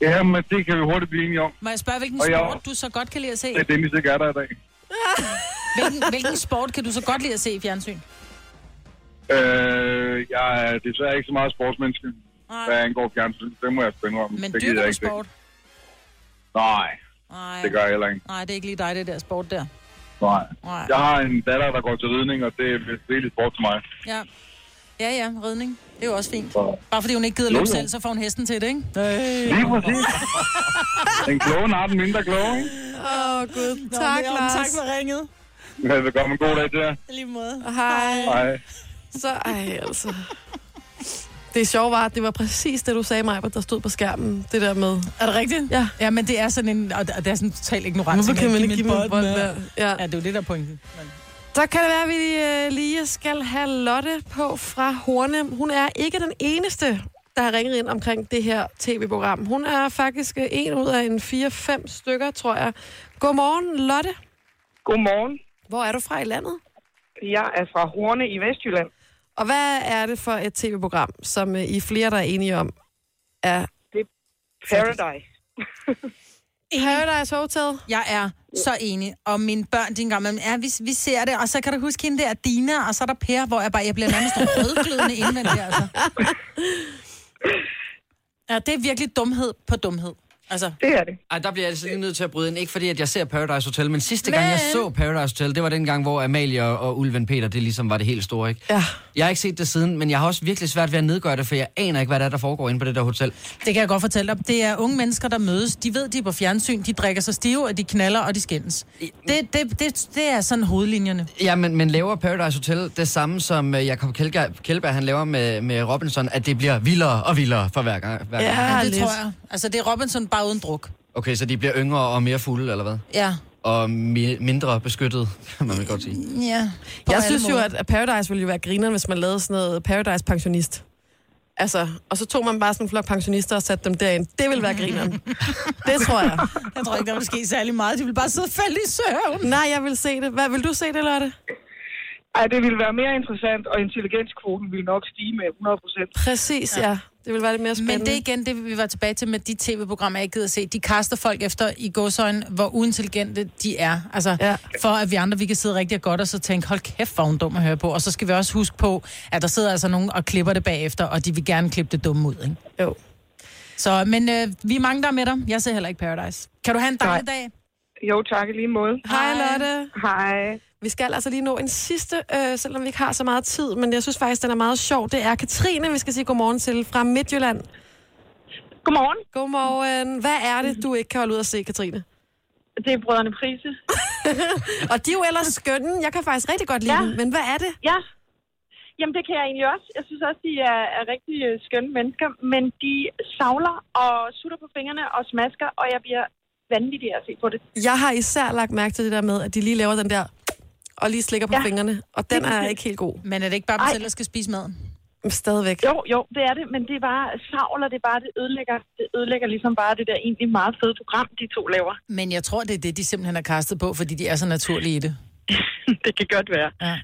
Ja, men det kan vi hurtigt blive enige om. Må jeg spørge, hvilken Og jeg- sport du så godt kan lide at se? At Dennis ikke er der i dag. Hvilken, hvilken sport kan du så godt lide at se i fjernsyn? Øh, jeg er desværre ikke så meget sportsmenneske, Nej. hvad angår fjernsyn. Det må jeg spænde om. Men det dyrker jeg du ikke sport? Nej, Nej. det gør jeg heller ikke. Nej, det er ikke lige dig, det der sport der. Nej. Nej. Jeg har en datter, der går til ridning, og det er virkelig sport til mig. Ja. Ja, ja, ridning. Det er jo også fint. Så. Bare fordi hun ikke gider løbe selv, så får hun hesten til det, ikke? Lige præcis. Den kloge har den mindre kloge, ikke? Åh, oh, Gud. Tak, Nå, Lars. Tak for ringet. Velbekomme. En god dag til jer. Lige måde. Hej. Hej. Så, ej, altså. Det sjove var, at det var præcis det, du sagde mig, der stod på skærmen. Det der med, Er det rigtigt? Ja. Ja, men det er sådan en, og det er sådan totalt ignorant. hvorfor kan man ikke give min mig en bold med. Ja. Ja, det er jo det, der er pointen. Men... Så kan det være, at vi øh, lige skal have Lotte på fra Horne. Hun er ikke den eneste, der har ringet ind omkring det her tv-program. Hun er faktisk øh, en ud af en 4-5 stykker, tror jeg. Godmorgen, Lotte. Godmorgen. Hvor er du fra i landet? Jeg er fra Horne i Vestjylland. Og hvad er det for et tv-program, som øh, I er flere, der er enige om, er... Paradise. Paradise Hotel? Jeg er så enig. Og mine børn, engang med, ja, vi, vi ser det. Og så kan du huske hende der, Dina, og så er der Per, hvor jeg bare, jeg bliver nærmest rødglødende indvendigt, altså. Ja, det er virkelig dumhed på dumhed. Altså. Det er det. Ej, der bliver jeg altså lige nødt til at bryde ind. Ikke fordi, at jeg ser Paradise Hotel, men sidste gang, Men- jeg så Paradise Hotel, det var den gang, hvor Amalie og, og Ulven Peter, det ligesom var det helt store, ikke? Ja. Jeg har ikke set det siden, men jeg har også virkelig svært ved at nedgøre det, for jeg aner ikke, hvad der er, der foregår inde på det der hotel. Det kan jeg godt fortælle dig. Det er unge mennesker, der mødes. De ved, de er på fjernsyn. De drikker sig stive, og de knaller, og de skændes. Det, det, det, det er sådan hovedlinjerne. Ja, men, men laver Paradise Hotel det samme, som øh, Jacob Kjeldberg, Kjeldberg han laver med, med Robinson, at det bliver vildere og vildere for hver gang? Hver gang. Ja, det tror jeg. Altså, det er Robinson bare uden druk. Okay, så de bliver yngre og mere fulde, eller hvad? Ja. Og mi- mindre beskyttet, kan man vel godt sige. Ja. På Jeg synes jo, at at Paradise ville jo være grineren, hvis man lavede sådan noget Paradise-pensionist. Altså, og så tog man bare sådan en flok pensionister og satte dem derind. Det ville være grineren. det tror jeg. Jeg tror ikke, der vil ske særlig meget. De vil bare sidde og falde i søvn. Nej, jeg vil se det. Hvad vil du se det, Lotte? Ej, det ville være mere interessant, og intelligenskvoten ville nok stige med 100 procent. Præcis, ja. ja. Det vil være lidt mere spændende. Men det er igen det, vi var tilbage til med de tv-programmer, jeg ikke gider se. De kaster folk efter i godsøjne, hvor uintelligente de er. Altså, Ja. for at vi andre, vi kan sidde rigtig godt og så tænke, hold kæft, hvor er hun dum at høre på. Og så skal vi også huske på, at der sidder altså nogen og klipper det bagefter, og de vil gerne klippe det dumme ud, ikke? Jo. Så, men øh, vi er mange, der er med dig. Jeg ser heller ikke Paradise. Kan du have en dejlig dag? Jo, tak i lige måde. Hej, Lotte. Hej. Vi skal altså lige nå en sidste, øh, selvom vi ikke har så meget tid, men jeg synes faktisk, den er meget sjov. Det er Katrine, vi skal sige godmorgen til fra Midtjylland. Godmorgen. Godmorgen. Hvad er det, du ikke kan holde ud at se, Katrine? Det er brødrene Prise. Og de er jo ellers skønne. Jeg kan faktisk rigtig godt lide Ja. dem. Men hvad er det? Ja. Jamen, det kan jeg egentlig også. Jeg synes også, de er, er rigtig øh, skønne mennesker, men de savler og sutter på fingrene og smasker, og jeg bliver vanvittig at se på det. Jeg har især lagt mærke til det der med, at de lige laver den der og lige slikker på Ja. fingrene. Og den er ikke helt god. Men er det ikke bare Ej. selv, der skal spise maden? Stadigvæk. Jo, jo, det er det, men det er bare savler, det er bare, det ødelægger, det ødelægger ligesom bare det der egentlig meget fede program, de to laver. Men jeg tror, det er det, de simpelthen har kastet på, fordi de er så naturlige i det. det kan godt være. Ja.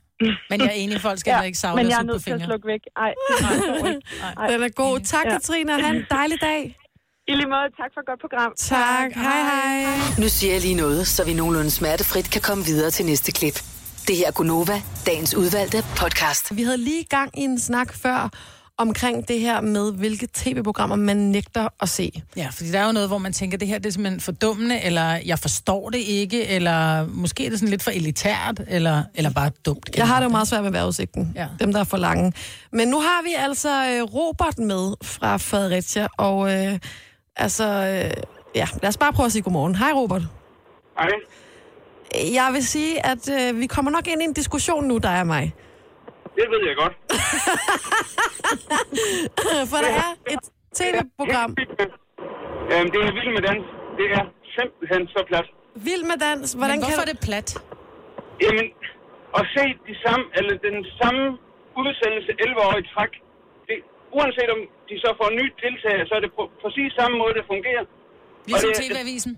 Men jeg er enig, folk skal ja, ikke savle men og jeg er nødt til at fingre. slukke væk. Ej, det er meget ikke. Ej. Den er god. Tak, Ja. Katrine. Ha' en dejlig dag. I lige måde, tak for et godt program. Tak. Hej, hej. Nu siger jeg lige noget, så vi nogenlunde smertefrit kan komme videre til næste klip. Det her er Gunova, dagens udvalgte podcast. Vi havde lige gang i en snak før omkring det her med, hvilke tv-programmer man nægter at se. Ja, fordi der er jo noget, hvor man tænker, det her det er simpelthen for dummende, eller jeg forstår det ikke, eller måske er det sådan lidt for elitært, eller, eller bare dumt. Jeg har det jo meget svært med vejrudsigten. Ja. Dem, der er for lange. Men nu har vi altså øh, Robert med fra Fredericia, og øh, altså, øh, ja, lad os bare prøve at sige godmorgen. Hej, Robert. Hej. Jeg vil sige, at øh, vi kommer nok ind i en diskussion nu, der er mig. Det ved jeg godt. For der er et tv-program, Øhm, det er vild med dans. Det er simpelthen så plat. Vild med dans. Men Hvordan hvorfor kan er det plat? Jamen, at se de samme, eller den samme udsendelse 11 år i træk, det, uanset om de så får nye deltagere, så er det på præcis samme måde, det fungerer. Ligesom Og det- TV-avisen.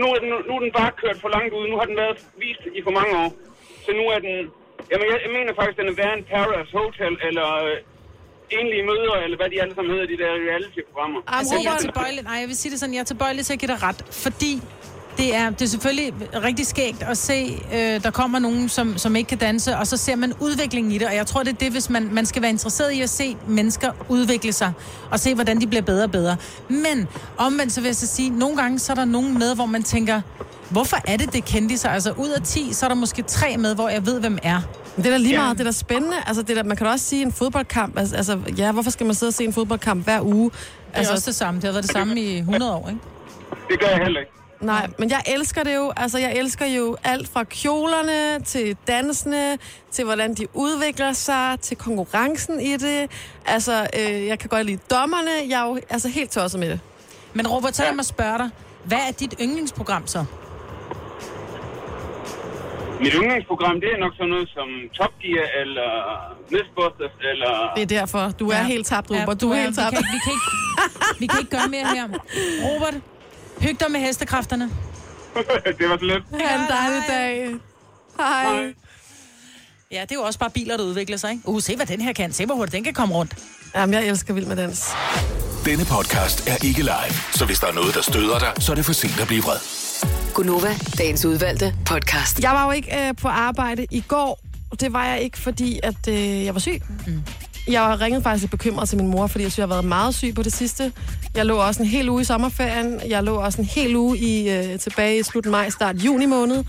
Nu er, den, nu er den bare kørt for langt ud. Nu har den været vist i for mange år. Så nu er den... Jamen, jeg, jeg mener faktisk, den er værre end Paradise Hotel, eller øh, enlige møder, eller hvad de alle sammen hedder, de der reality-programmer. Jamen, Altså, jeg er tilbøjelig, nej, jeg vil sige det sådan, jeg er tilbøjelig til at give dig ret, fordi det er, det er selvfølgelig rigtig skægt at se, øh, der kommer nogen, som, som ikke kan danse, og så ser man udviklingen i det, og jeg tror, det er det, hvis man, man skal være interesseret i at se mennesker udvikle sig, og se, hvordan de bliver bedre og bedre. Men omvendt, så vil jeg så sige, nogle gange, så er der nogen med, hvor man tænker, hvorfor er det, det kendte sig? Altså, ud af 10, så er der måske tre med, hvor jeg ved, hvem er. Det er da lige meget, det er da spændende. Altså, det er da, man kan også sige en fodboldkamp. Altså, altså, ja, hvorfor skal man sidde og se en fodboldkamp hver uge? Det er altså, også det samme. Det har været det samme i 100 år, ikke? Det gør jeg heller ikke. Nej, men jeg elsker det jo. Altså, jeg elsker jo alt fra kjolerne til dansene, til hvordan de udvikler sig, til konkurrencen i det. Altså, øh, jeg kan godt lide dommerne. Jeg er jo altså, helt tosset med det. Men Robert, så lad mig spørge dig, hvad er dit yndlingsprogram så? Mit yndlingsprogram, det er nok sådan noget som Top Gear, eller Mythbusters, eller... Det er derfor. Du er Ja. helt tabt, Robert. Ja, du er helt vi tabt. kan, vi, kan ikke, vi kan ikke gøre mere her. Robert, hyg dig med hestekræfterne. det var så let. Ha' en dejlig dag. Hej. Ja, det er jo også bare biler, der udvikler sig, ikke? Uh, se hvad den her kan. Se hvor hurtigt den kan komme rundt. Jamen, jeg elsker Vild med Dans. Denne podcast er ikke live, så hvis der er noget, der støder dig, så er det for sent at blive vred. Gunova, dagens udvalgte podcast. Jeg var jo ikke øh, på arbejde i går. Det var jeg ikke, fordi at, øh, jeg var syg. Mm. Jeg ringede faktisk bekymret til min mor, fordi jeg synes, jeg har været meget syg på det sidste. Jeg lå også en hel uge i sommerferien. Jeg lå også en hel uge i, øh, tilbage i slut maj, start juni måned. Mm.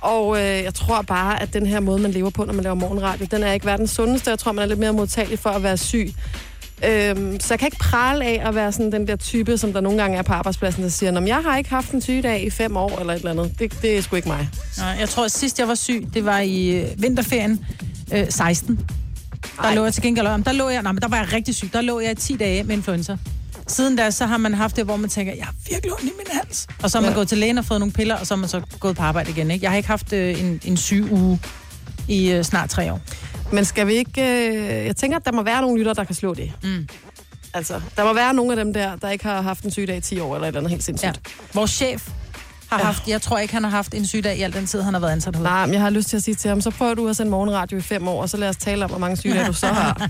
Og øh, jeg tror bare, at den her måde, man lever på, når man laver morgenradio, den er ikke verdens sundeste. Jeg tror, man er lidt mere modtagelig for at være syg. Øhm, så jeg kan ikke prale af at være sådan den der type, som der nogle gange er på arbejdspladsen, der siger, at jeg har ikke haft en sygedag i fem år, eller et eller andet. Det, det er sgu ikke mig. Nej, jeg tror, at sidst jeg var syg, det var i øh, vinterferien øh, 16. Der Ej. lå jeg til gengæld om. Der lå jeg, nej, men der var jeg rigtig syg. Der lå jeg i 10 dage med influenza. Siden da, så har man haft det, hvor man tænker, jeg har virkelig ondt i min hals. Og så har man Ja. gået til lægen og fået nogle piller, og så har man så gået på arbejde igen. Ikke? Jeg har ikke haft øh, en, en syg uge i øh, snart tre år. Men skal vi ikke... Øh, jeg tænker, at der må være nogle lytter, der kan slå det. Mm. Altså, der må være nogle af dem der, der ikke har haft en sygedag i 10 år, eller et eller andet helt sindssygt. Ja. Vores chef har haft, jeg tror ikke, han har haft en sygdag i al den tid, han har været ansat hos. Nej, men jeg har lyst til at sige til ham, så prøver du at sende morgenradio i fem år, og så lad os tale om, hvor mange sygedage du så har.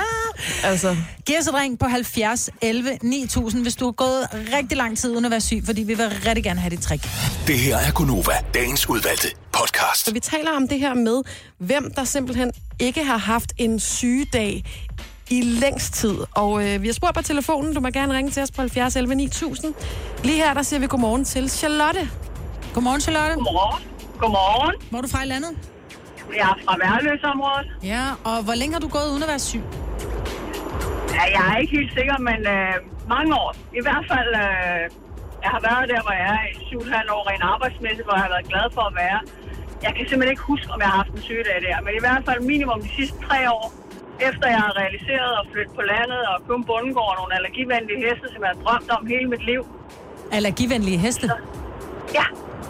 altså, Giv os et ring på 70 11 9000, hvis du har gået rigtig lang tid uden at være syg, fordi vi vil rigtig gerne have dit trick. Det her er Gunova, dagens udvalgte podcast. så vi taler om det her med, hvem der simpelthen ikke har haft en sygedag i længst tid. Og øh, vi har spurgt på telefonen, du må gerne ringe til os på 70 11 9000. Lige her, der siger vi godmorgen til Charlotte. Godmorgen, Charlotte. Godmorgen. Godmorgen. Hvor er du fra i landet? Jeg er fra Værløsområdet. Ja, og hvor længe har du gået uden at være syg? Ja, jeg er ikke helt sikker, men øh, mange år. I hvert fald, øh, jeg har været der, hvor jeg er i 7,5 år rent arbejdsmæssigt, hvor jeg har været glad for at være. Jeg kan simpelthen ikke huske, om jeg har haft en sygedag der, men i hvert fald minimum de sidste tre år, efter jeg har realiseret at flytte på landet og kun bundegård og nogle allergivenlige heste, som jeg har drømt om hele mit liv. Allergivenlige heste? Ja,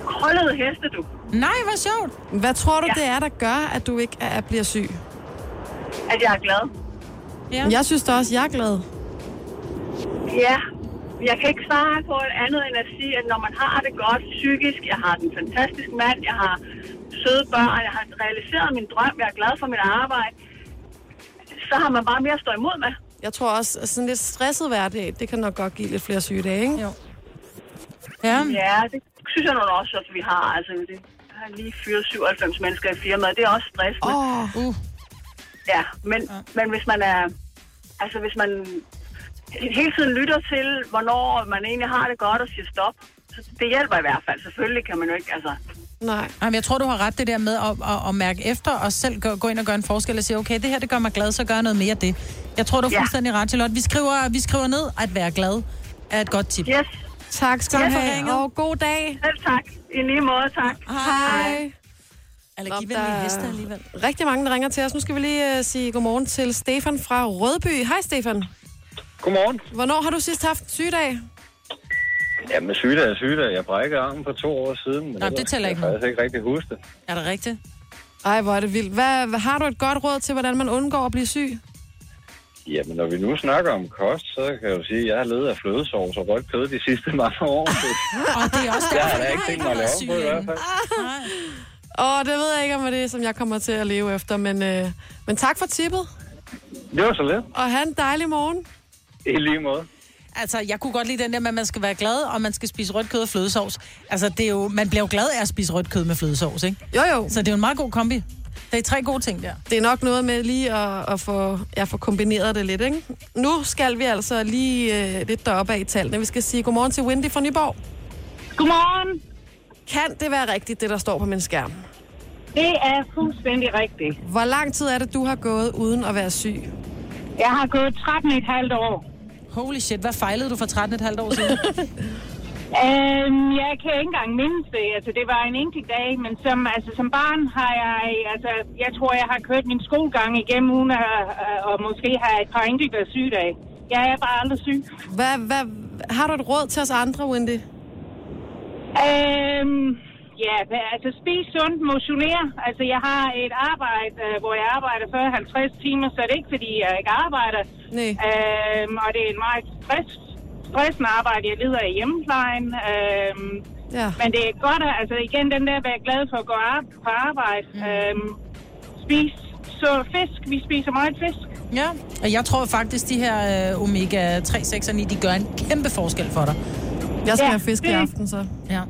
krøllede heste, du. Nej, hvor sjovt. Hvad tror du, Ja. det er, der gør, at du ikke er, bliver syg? At jeg er glad. Ja. Jeg synes da også, jeg er glad. Ja, jeg kan ikke svare på et andet end at sige, at når man har det godt psykisk, jeg har den fantastisk mand, jeg har søde børn, jeg har realiseret min drøm, jeg er glad for mit arbejde, så har man bare mere at stå imod med. Jeg tror også, at sådan lidt stresset hverdag, det kan nok godt give lidt flere sygedage, ikke? Jo. Ja. Ja, det synes jeg nu også, at vi har. Altså, det, jeg har lige fyret 97 mennesker i firmaet. Det er også stressende. Åh, Uh. Ja, men, men hvis man er... Altså, hvis man hele tiden lytter til, hvornår man egentlig har det godt og siger stop, så det hjælper i hvert fald. Selvfølgelig kan man jo ikke, altså... nej. Jamen, jeg tror, du har ret det der med at, at, at mærke efter og selv gå, gå ind og gøre en forskel og sige, okay, det her det gør mig glad, så gør jeg noget mere af det. Jeg tror, du er Ja. fuldstændig ret, Charlotte. Vi skriver, vi skriver ned, at være glad er et godt tip. Yes, Tak skal du for have, og god dag. selv tak. I lige måde, tak. Hej. Allergivenlige Nå, der er heste alligevel. Rigtig mange, der ringer til os. Nu skal vi lige uh, sige godmorgen til Stefan fra Rødby. Hej, Stefan. Godmorgen. Hvornår har du sidst haft en sygedag? Jamen, sygedag er sygedag. Jeg brækkede armen for to år siden. Men Nå, det tæller ikke kan Jeg faktisk ikke rigtig huske det. Er det rigtigt? Ej, hvor er det vildt. Hvad, hvad, har du et godt råd til, hvordan man undgår at blive syg? Jamen, når vi nu snakker om kost, så kan jeg jo sige, at jeg har levet af flødesovs og rødt kød de sidste mange år. Og det er også derfor, har jeg ikke har tænkt ikke mig at lave syg på i hvert fald. Åh, det ved jeg ikke, om det er, som jeg kommer til at leve efter, men, øh, men tak for tippet, Det var så lidt. og have en dejlig morgen. I lige måde. Altså, jeg kunne godt lide den der med, at man skal være glad, og man skal spise rødt kød og flødesovs. Altså, det er jo, man bliver jo glad af at spise rødt kød med flødesovs, ikke? Jo, jo. Så det er jo en meget god kombi. Det er tre gode ting der. Det er nok noget med lige at, at få, ja, få kombineret det lidt, ikke? Nu skal vi altså lige øh, lidt deroppe af i tallene. Vi skal sige godmorgen til Wendy fra Nyborg. Godmorgen. Kan det være rigtigt, det der står på min skærm? Det er fuldstændig rigtigt. Hvor lang tid er det, du har gået uden at være syg? Jeg har gået 13 et halvt år. Holy shit, hvad fejlede du for 13,5 år siden? Øhm, jeg kan ikke engang mindes det. Altså, det var en enkelt dag, men som, altså, som barn har jeg... Altså, jeg tror, jeg har kørt min skolegang igennem uden at, øh, og måske have et par enkelte sygedage. Jeg er bare aldrig syg. Hvad, hvad, har du et råd til os andre, Wendy? Øhm, ja, altså spis sundt, motionere. Altså, jeg har et arbejde, øh, hvor jeg arbejder 40-50 timer, så det er ikke, fordi jeg ikke arbejder. Nej. Øhm, og det er et meget stress, stressende arbejde, jeg lider i hjemmeplejen. Øhm, Ja. men det er godt, at, altså igen, den der at være glad for at gå på arbejde. Mm. Øhm, spise så fisk. Vi spiser meget fisk. Ja, og jeg tror faktisk, de her øh, omega 3, 6 og 9, de gør en kæmpe forskel for dig. Jeg skal Ja, have fisk i aften, så. Ja.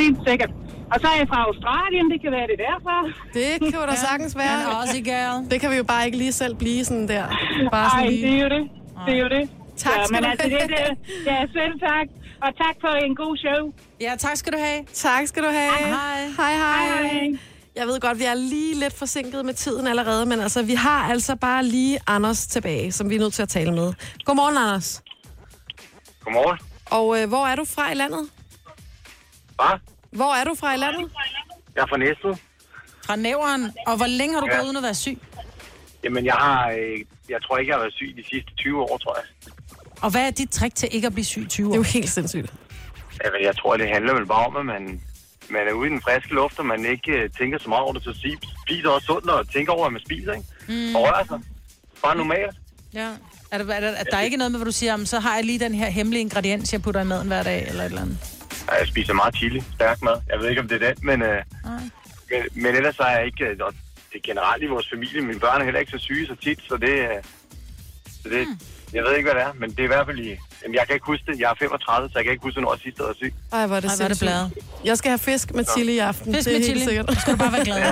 Helt sikkert. Og så er jeg fra Australien, det kan være det derfra. Det kan jo da sagtens være. Men også girl. Det kan vi jo bare ikke lige selv blive sådan der. Bare sådan Nej, lige. det er jo det. Det er jo det. Tak ja, skal men du altså, det, have. det, ja, selv tak. Og tak for en god show. Ja, tak skal du have. Tak skal du have. Hej. Hej, hej. Hej. Jeg ved godt, vi er lige lidt forsinket med tiden allerede, men altså, vi har altså bare lige Anders tilbage, som vi er nødt til at tale med. Godmorgen, Anders. Godmorgen. Og øh, hvor er du fra i landet? Hvad? Hvor er du fra i landet? Jeg er fra Næstved. Fra næveren. Og hvor længe har du Ja. gået uden at være syg? Jamen, jeg har... Øh, jeg tror ikke, jeg har været syg de sidste 20 år, tror jeg. Og hvad er dit trick til ikke at blive syg i 20 år? Det er jo helt sindssygt. Jamen, jeg tror, det handler vel bare om, at man, man er ude i den friske luft, og man ikke øh, tænker så meget over det, så spiser også sundt og tænker over, hvad man spiser, ikke? Mm. Og rører sig. Bare normalt. Ja. Er der, er der, er der ikke noget med, hvor du siger, "Jamen, så har jeg lige den her hemmelige ingrediens, jeg putter i maden hver dag, eller et eller andet? Ja, Jeg spiser meget chili, stærk mad. Jeg ved ikke, om det er den, men, øh, men, men ellers er jeg ikke... øh, Og det er generelt i vores familie. Mine børn er heller ikke så syge så tit, så det... øh, Så det jeg ved ikke, hvad det er, men det er i hvert fald i... Jamen, jeg kan ikke huske det. Jeg er 35, så jeg kan ikke huske, når jeg sidst været syg. Ej, hvor er det Ej, hvor er det bladet. Jeg skal have fisk med chili i aften. Fisk det er med helt chili. sikkert. Så skal du bare være glad.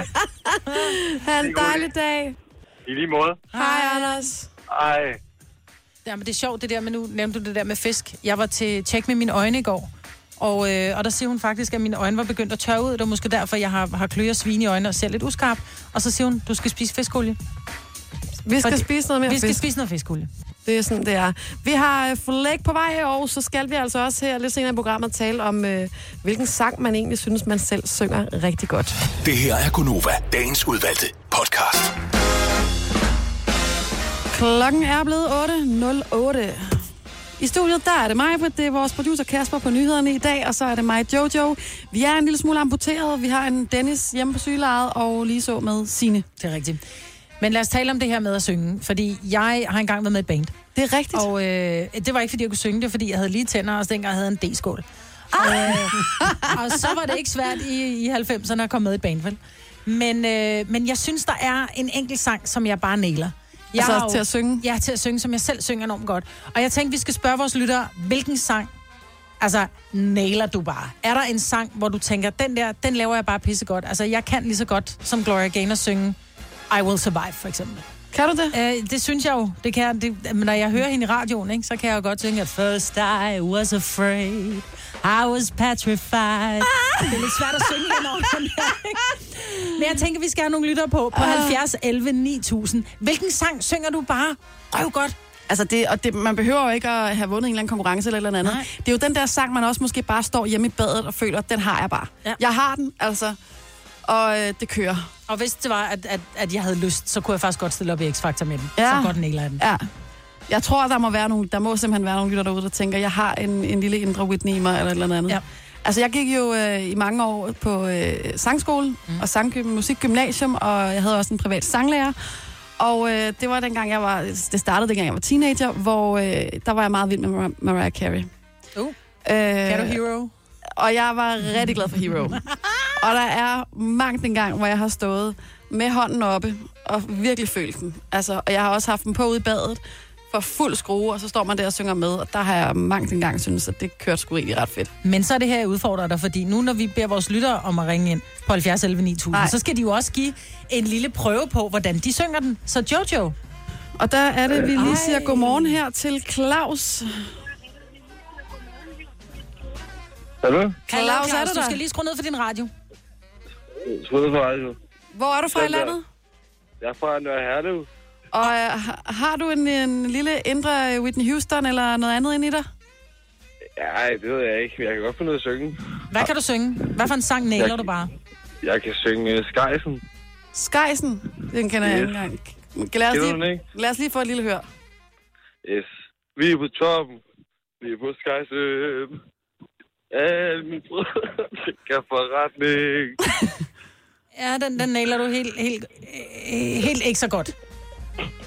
ha' en dejlig dag. I lige måde. Hej, Anders. Ej, Ja, men det er sjovt det der, men nu nævnte du det der med fisk. Jeg var til tjek med mine øjne i går, og, øh, og der siger hun faktisk, at mine øjne var begyndt at tørre ud. Det er måske derfor, jeg har, har kløer svine i øjnene og ser lidt uskarp. Og så siger hun, du skal spise fiskolie. Vi skal Fordi- spise noget mere Vi skal fisk. spise noget fiskolie. Det er sådan, det er. Vi har øh, Flæk på vej, og så skal vi altså også her lidt senere i programmet tale om, øh, hvilken sang man egentlig synes, man selv synger rigtig godt. Det her er Gunova, dagens udvalgte podcast. Klokken er blevet 8.08. I studiet, der er det mig, det er vores producer Kasper på nyhederne i dag, og så er det mig, Jojo. Vi er en lille smule amputeret. Vi har en Dennis hjemme på sygelejet, og lige så med Sine. Det er rigtigt. Men lad os tale om det her med at synge, fordi jeg har engang været med i et band. Det er rigtigt. Og øh, det var ikke, fordi jeg kunne synge det, fordi jeg havde lige tænder, og så dengang havde jeg en D-skål. Ah! Øh, og så var det ikke svært i, i 90'erne at komme med i et band, vel? Men, øh, men jeg synes, der er en enkelt sang, som jeg bare nailer. Jeg Altså jo- til at synge? Ja, til at synge, som jeg selv synger enormt godt. Og jeg tænkte, vi skal spørge vores lyttere, hvilken sang, altså, nailer du bare? Er der en sang, hvor du tænker, den der, den laver jeg bare pissegodt? Altså, jeg kan lige så godt som Gloria Gaynor synge I Will Survive, for eksempel. Kan du det? Øh, det synes jeg jo. Det kan jeg, det, men når jeg hører hende i radioen, ikke, så kan jeg jo godt synge, at First I was afraid, I was petrified. Det er lidt svært at synge ind over den her, ikke? Men jeg tænker, vi skal have nogle lyttere på, på 70 11 9000. Hvilken sang synger du bare røv godt? Altså det, og det, man behøver jo ikke at have vundet en eller anden konkurrence eller et eller andet. Nej. Det er jo den der sang, man også måske bare står hjemme i badet og føler, den har jeg bare. Ja. Jeg har den, altså. Og øh, det kører. Og hvis det var, at, at, at jeg havde lyst, så kunne jeg faktisk godt stille op i X-Factor med den. Ja. Så godt nailer jeg den. Ja. Jeg tror, der må, være nogle, der må simpelthen være nogle lytter derude, der tænker, jeg har en, en lille indre Whitney i mig, eller et eller andet. Ja. Altså, jeg gik jo øh, i mange år på øh, sangskole mm. og sang, musikgymnasium, og jeg havde også en privat sanglærer. Og øh, det var dengang, jeg var, det startede dengang, jeg var teenager, hvor øh, der var jeg meget vild med Mar- Mariah Carey. Uh. Øh, du Hero? og jeg var rigtig glad for Hero. og der er mangt en gang, hvor jeg har stået med hånden oppe og virkelig følt den. Altså, og jeg har også haft den på ude i badet for fuld skrue, og så står man der og synger med, og der har jeg mangt en gang synes, at det kørte sgu egentlig ret fedt. Men så er det her, jeg udfordrer dig, fordi nu når vi beder vores lyttere om at ringe ind på 70 11 9000, Nej. så skal de jo også give en lille prøve på, hvordan de synger den. Så Jojo, Og der er det, vi lige Ej. siger godmorgen her til Claus. Hallo? Claus, er du du der? skal lige skrue ned for din radio. Skud på radio. Hvor er du fra i landet? Jeg er fra Nørre Herlev. Og øh, har- du en, en lille indre Whitney Houston eller noget andet ind i dig? Ja, det ved jeg ikke. Jeg kan godt finde ud af at synge. Hvad kan du synge? Hvad for en sang nailer Jeg- du bare? Jeg kan synge uh, Skejsen. Skejsen, den kender jeg Yes. ikke engang. Lad os, lige, ikke? lad os lige få et lille hør. Yes. Vi er på toppen. Vi er på Skejsen. Alle mine brødre kan forretning. Ja, den, den nailer du helt, helt, øh, helt ikke så godt.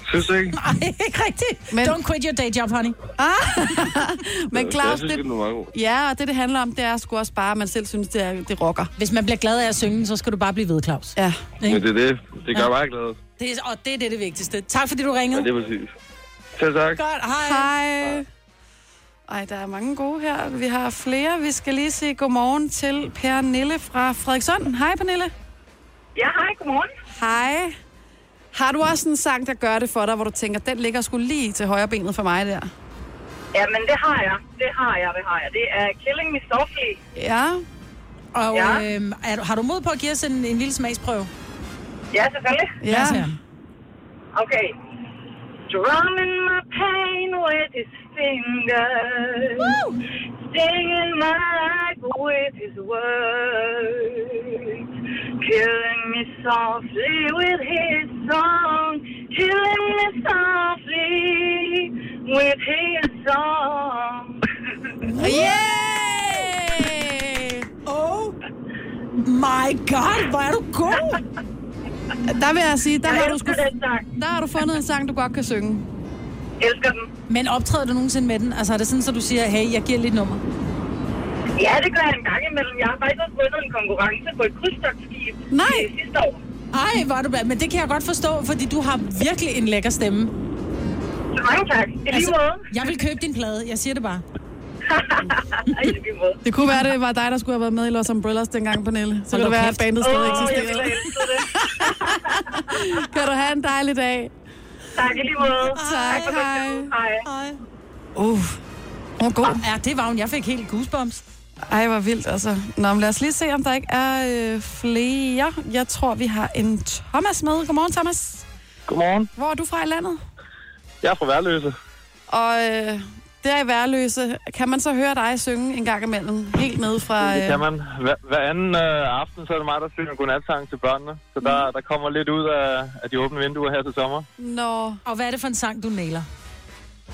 Synes du ikke? Nej, ikke rigtigt. Men... Don't quit your day job, honey. Ah, men Jeg Claus, synes, det, det er ja, og det, det handler om, det er sgu også bare, at man selv synes, det, er, det rocker. Hvis man bliver glad af at synge, så skal du bare blive ved, Claus. Ja. Men det er det. Det gør Ja. mig glad. Det er, og det er det, det vigtigste. Tak fordi du Ja, ringede. det er præcis. Selv tak. Godt, hej. Hej. Ej, der er mange gode her. Vi har flere. Vi skal lige sige godmorgen til Pernille fra Frederikssund. Hej, Pernille. Ja, hej, godmorgen. Hej. Har du også en sang, der gør det for dig, hvor du tænker, den ligger sgu lige til højre benet for mig der? Jamen, det har jeg. Det har jeg, det har jeg. Det er Killing Me Softly. Ja. Og Ja. øhm, er, du- har du mod på at give os en, en lille smagsprøve? Ja, selvfølgelig. Ja. Høre. Okay. Drumming my pain with his fingers. Singing my life with his words. Killing me softly with his song. Killing me softly with his song. Yeah! Oh my god, hvor er du god! Der vil jeg sige, der, Jeg har du, sang. der har du fundet en sang, du godt kan synge. Elsker den. Men optræder du nogensinde med den? Altså er det sådan, så du siger, hey, jeg giver lidt nummer? Ja, det gør jeg en gang imellem. Jeg har faktisk også vundet en konkurrence på et krydstogtskib Nej. øh, sidste år. Ej, er du bla- Men det kan jeg godt forstå, fordi du har virkelig en lækker stemme. Så mange tak. I lige måde. jeg vil købe din plade, jeg siger det bare. Det kunne være, det var dig, der skulle have været med i Los Umbrellas dengang, Pernille. Så Hold kan det være, at bandet stadig elsket det. Kan du have en dejlig dag. Tak, i lige måde. Tak, for hej. det. Hej. Hej. Uh, hun er god. Ja, det var hun. Jeg fik helt goosebumps. Ej, hvor vildt, altså. Nå, men lad os lige se, om der ikke er øh, flere. Jeg tror, vi har en Thomas med. Godmorgen, Thomas. Godmorgen. Hvor er du fra i landet? Jeg er fra Værløse. Og øh, der i Værløse, kan man så høre dig synge en gang imellem? Helt ned fra... Det Øh, kan man. Hver, hver anden øh, aften, så er det mig, der synger godnatsang til børnene. Så der, der kommer lidt ud af, af de åbne vinduer her til sommer. Nå. Og hvad er det for en sang, du nailer?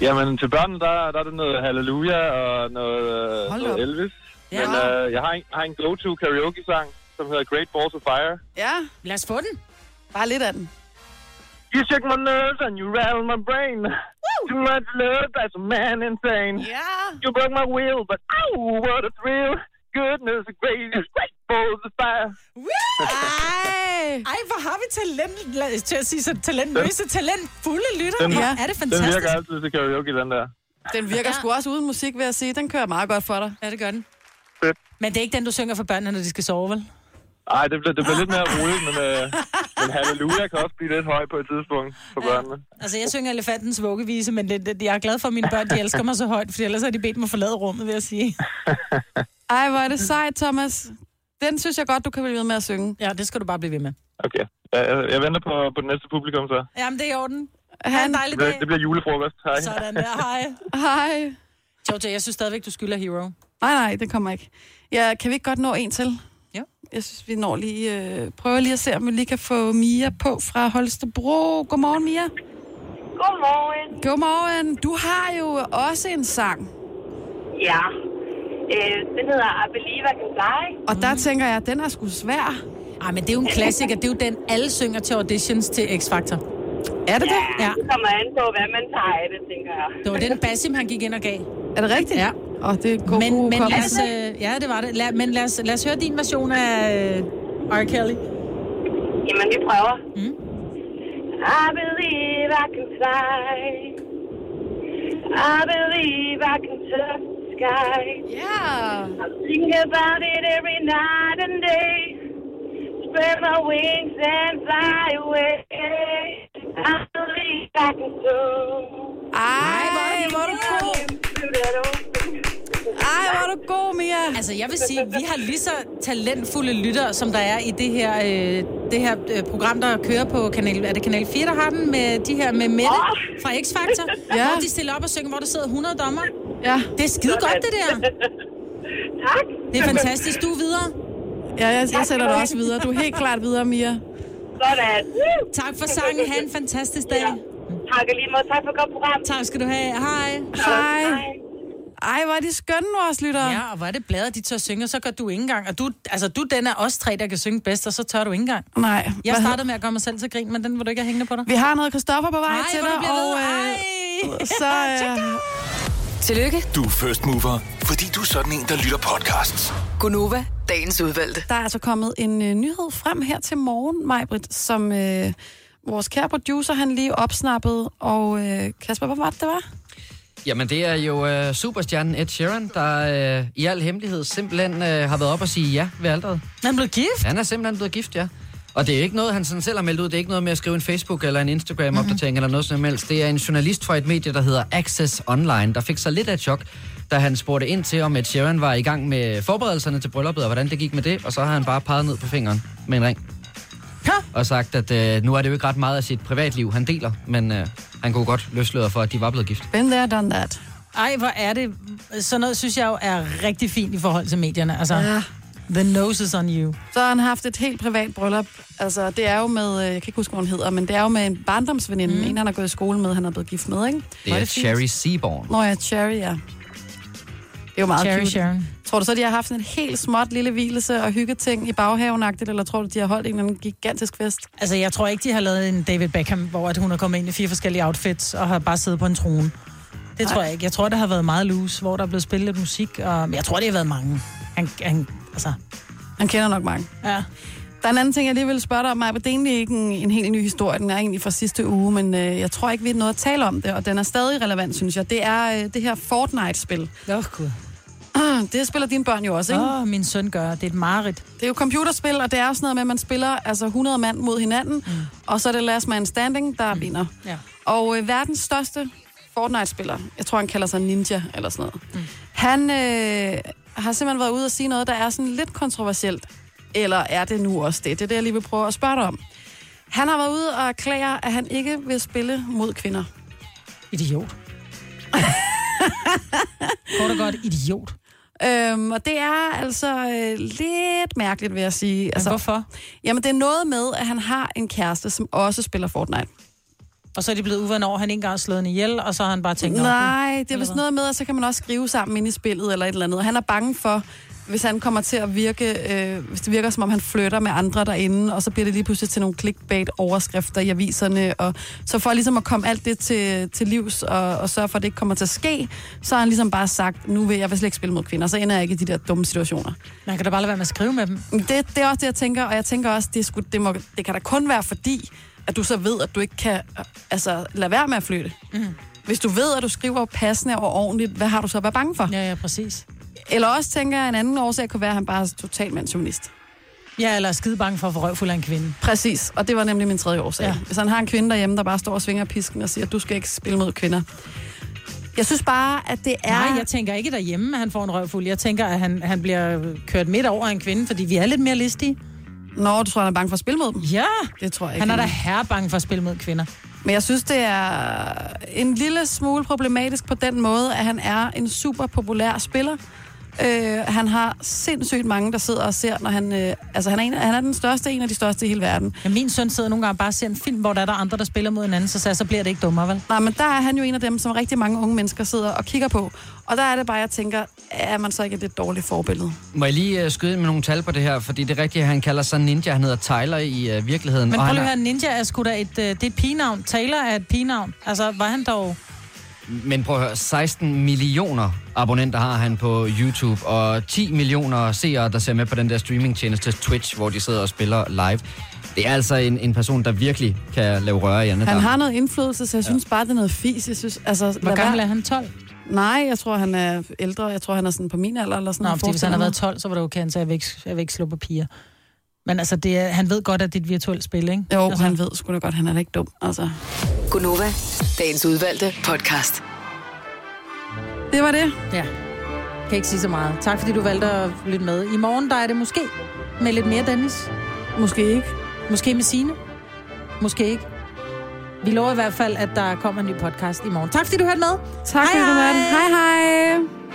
Jamen, til børnene, der, der er det noget Halleluja og noget, øh, Hold noget op. Elvis. Ja. Men øh, jeg har en, har en go-to karaoke-sang, som hedder Great Balls of Fire. Ja, Lad os få den. bare lidt af den. You shook my nerves and you rattled my brain. Too much love, that's a man insane. Ja. You broke my will, but oh, what a thrill. Goodness gracious, great balls of fire. Ej. Ej, hvor har vi talent, til at sige så talentløse, talentfulde lytter. Den, ja, er det Den fantastisk? virker altid til karaoke, den der. Den virker sgu også uden musik, vil jeg sige. Den kører meget godt for dig. Ja, det gør den. Fedt. Men det er ikke den, du synger for børnene, når de skal sove, vel? Ej, det bliver, det bliver lidt mere roligt, men, øh, men halleluja kan også blive lidt høj på et tidspunkt for børnene. Altså, jeg synger elefantens vuggevise, men det, det, jeg er glad for, at mine børn de elsker mig så højt, for ellers har de bedt mig forlade rummet, vil jeg sige. Ej, hvor er det sejt, Thomas. Den synes jeg godt, du kan blive ved med at synge. Ja, det skal du bare blive ved med. Okay. Jeg, jeg, venter på, på det næste publikum, så. Jamen, det er i orden. Ha' Han, en Det dejlig bliver, dag. det bliver julefrokost. Hej. Sådan der, hej. hej. Jojo, jeg synes stadigvæk, du skylder Hero. Nej, nej, det kommer ikke. Ja, kan vi ikke godt nå en til? Jeg synes, vi når lige... Øh, prøver lige at se, om vi lige kan få Mia på fra Holstebro. Godmorgen, Mia. Godmorgen. Godmorgen. Du har jo også en sang. Ja. Øh, den hedder I Believe I Can Fly. Og der tænker jeg, at den er sgu svær. Ej, men det er jo en klassiker. Det er jo den, alle synger til auditions til X-Factor. Er det det? Ja. Det kommer an på, hvad man tager af det, tænker jeg. Det var den Basim, han gik ind og gav. Er det rigtigt? Ja. Og det er god, Men, god men lad os, øh, ja, det var det. Lad, men lad os, lad os høre din version af øh, R. Kelly. Jamen, vi prøver. Mm. I believe I can fly. I believe I can touch the sky. Yeah. I think about it every night and day. Spread my wings and fly away. I believe I can soar. Ej, hvor er du god. Ej, hvor er du god, Mia. Altså, jeg vil sige, vi har lige så talentfulde lyttere, som der er i det her, øh, det her øh, program, der kører på kanal... Er det kanal 4, der har den? Med de her med Mette fra X-Factor. Ja. Hvor de stiller op og synger, hvor der sidder 100 dommer. Ja. Det er skide godt, det der. Tak. Det er fantastisk. Du er videre. Ja, jeg, jeg sætter dig også videre. Du er helt klart videre, Mia. Sådan. Tak for sangen. Ha' en fantastisk dag. Tak lige måde. Tak for godt program. Tak skal du have. Hej. Hej. Ej, hvor er de skønne, vores lyttere. Ja, og hvor er det bladet, de tør synge, og så gør du ikke engang. Og du, altså, du den er os tre, der kan synge bedst, og så tør du ikke engang. Nej. Jeg Hvad startede med at gøre mig selv til grin, men den vil du ikke have hængende på dig. Vi har noget Christoffer på vej Ej, til dig, og øh, så... Øh, Tillykke, Du er first mover, fordi du er sådan en, der lytter podcasts. Gunova, dagens udvalgte. der er altså kommet en øh, nyhed frem her til morgen, Majbrit, som øh, vores kære producer, han lige opsnappede. Og øh, Kasper, hvad var det, det var? Jamen, det er jo øh, superstjernen Ed Sheeran, der øh, i al hemmelighed simpelthen øh, har været op og sige ja ved alderet. Han er blevet gift? Han er simpelthen blevet gift, ja. Og det er ikke noget, han sådan selv har meldt ud. Det er ikke noget med at skrive en Facebook eller en Instagram-opdatering mm-hmm. eller noget som helst. Det er en journalist fra et medie, der hedder Access Online, der fik sig lidt af et chok, da han spurgte ind til, om Ed Sheeran var i gang med forberedelserne til brylluppet, og hvordan det gik med det. Og så har han bare peget ned på fingeren med en ring. Ja. Og sagt, at øh, nu er det jo ikke ret meget af sit privatliv, han deler, men øh, han kunne godt løsløre for, at de var blevet gift. Been there, done that. Ej, hvor er det... Sådan noget synes jeg jo er rigtig fint i forhold til medierne. Altså, Ja. The nose is on you. Så har han haft et helt privat bryllup. Altså, det er jo med, øh, jeg kan ikke huske, hvad hun hedder, men det er jo med en barndomsveninde, mm. en han har gået i skole med, han er blevet gift med, ikke? Det er Cherry Seaborn. Nå ja, Cherry, ja. Det er jo meget Cherry cute. Sharon. Tror du så, de har haft en helt småt lille hvilelse og hyggeting i baghaven eller tror du, de har holdt en eller anden gigantisk fest? Altså, jeg tror ikke, de har lavet en David Beckham, hvor at hun er kommet ind i fire forskellige outfits og har bare siddet på en trone. Det tror jeg ikke. Jeg tror, det har været meget loose, hvor der er blevet spillet lidt musik. Og... Men jeg tror, det har været mange. Han, han, altså... Han kender nok mange. Ja. Der er en anden ting, jeg lige vil spørge dig om, Maja. Det er egentlig ikke en, en helt ny historie. Den er egentlig fra sidste uge, men øh, jeg tror ikke, vi er noget at tale om det, og den er stadig relevant, synes jeg. Det er øh, det her Fortnite-spil. Åh, oh, gud. Det spiller dine børn jo også, ikke? Åh, oh, min søn gør. Det er et mareridt. Det er jo computerspil, og det er sådan noget med, at man spiller altså 100 mand mod hinanden, mm. og så er det last man standing, der mm. vinder. Ja. Og øh, verdens største Fortnite-spiller, jeg tror, han kalder sig Ninja eller sådan noget, mm. han øh, har simpelthen været ude og sige noget, der er sådan lidt kontroversielt. Eller er det nu også det? Det er det, jeg lige vil prøve at spørge dig om. Han har været ude og erklære, at han ikke vil spille mod kvinder. Idiot. Kort og godt idiot. Øhm, og det er altså øh, lidt mærkeligt, vil jeg sige. Altså, hvorfor? Jamen, det er noget med, at han har en kæreste, som også spiller Fortnite. Og så er de blevet uvenner over, han ikke engang har slået ihjel, og så har han bare tænkt... "Nå, Nej, det er vist hvad?" noget med, at så kan man også skrive sammen ind i spillet eller et eller andet. Og han er bange for, hvis han kommer til at virke, øh, hvis det virker som om han flytter med andre derinde, og så bliver det lige pludselig til nogle clickbait-overskrifter i aviserne, og så for ligesom at komme alt det til, til livs, og, og sørge for, at det ikke kommer til at ske, så har han ligesom bare sagt, nu vil jeg vist ikke spille mod kvinder, så ender jeg ikke i de der dumme situationer. Man kan da bare lade være med at skrive med dem. Det, det er også det, jeg tænker, og jeg tænker også, det, sgu, det, må, det kan da kun være fordi, at du så ved, at du ikke kan altså, lade være med at flytte. Mm. Hvis du ved, at du skriver passende og ordentligt, hvad har du så at være bange for? Ja, ja, præcis. Eller også tænker jeg, en anden årsag kunne være, at han bare er totalt mandsjournalist. Ja, eller er skide bange for at få røvfuld af en kvinde. Præcis, og det var nemlig min tredje årsag. Ja. Hvis han har en kvinde derhjemme, der bare står og svinger pisken og siger, at du skal ikke spille mod kvinder. Jeg synes bare, at det er... Nej, jeg tænker ikke derhjemme, at han får en røvfuld. Jeg tænker, at han, han bliver kørt midt over af en kvinde, fordi vi er lidt mere listige. Nå, du tror, han er bange for at spille mod dem? Ja. Det tror jeg ikke. Han er da han herre bange for at spille mod kvinder. Men jeg synes, det er en lille smule problematisk på den måde, at han er en super populær spiller. Øh, han har sindssygt mange, der sidder og ser, når han... Øh, altså, han er, en, han er den største, en af de største i hele verden. Ja, min søn sidder nogle gange bare og ser en film, hvor der er der andre, der spiller mod hinanden, så, jeg, så bliver det ikke dummere, vel? Nej, men der er han jo en af dem, som rigtig mange unge mennesker sidder og kigger på. Og der er det bare, jeg tænker, er man så ikke et lidt dårligt forbillede? Må jeg lige uh, skyde ind med nogle tal på det her, fordi det er rigtigt, at han kalder sig Ninja. Han hedder Tyler i uh, virkeligheden. Men prøv lige er- at høre, Ninja er sgu da et, øh, det er et pigenavn. Taylor er et pigenavn. Altså, var han dog... Men prøv at høre, 16 millioner abonnenter har han på YouTube, og 10 millioner seere, der ser med på den der streamingtjeneste Twitch, hvor de sidder og spiller live. Det er altså en, en person, der virkelig kan lave røre i andet. Han har noget indflydelse, så jeg synes bare, det er noget fis. Jeg synes, altså, Hvor gammel er han? 12? Nej, jeg tror, han er ældre. Jeg tror, han er sådan på min alder eller sådan Nå, noget. fordi hvis han har været 12, så var det okay, han sagde, jeg vil ikke, jeg vil ikke slå på piger. Men altså, det er, han ved godt, at det er et virtuelt spil, ikke? Jo, altså, han ved sgu da godt, han er da ikke dum. Altså. Gunova, dagens udvalgte podcast. Det var det. Ja. Kan ikke sige så meget. Tak fordi du valgte at lytte med. I morgen, der er det måske med lidt mere Dennis. Måske ikke. Måske med Signe. Måske ikke. Vi lover i hvert fald, at der kommer en ny podcast i morgen. Tak fordi du hørte med. Tak, hej, fordi du hej. hørte. Hej, hej.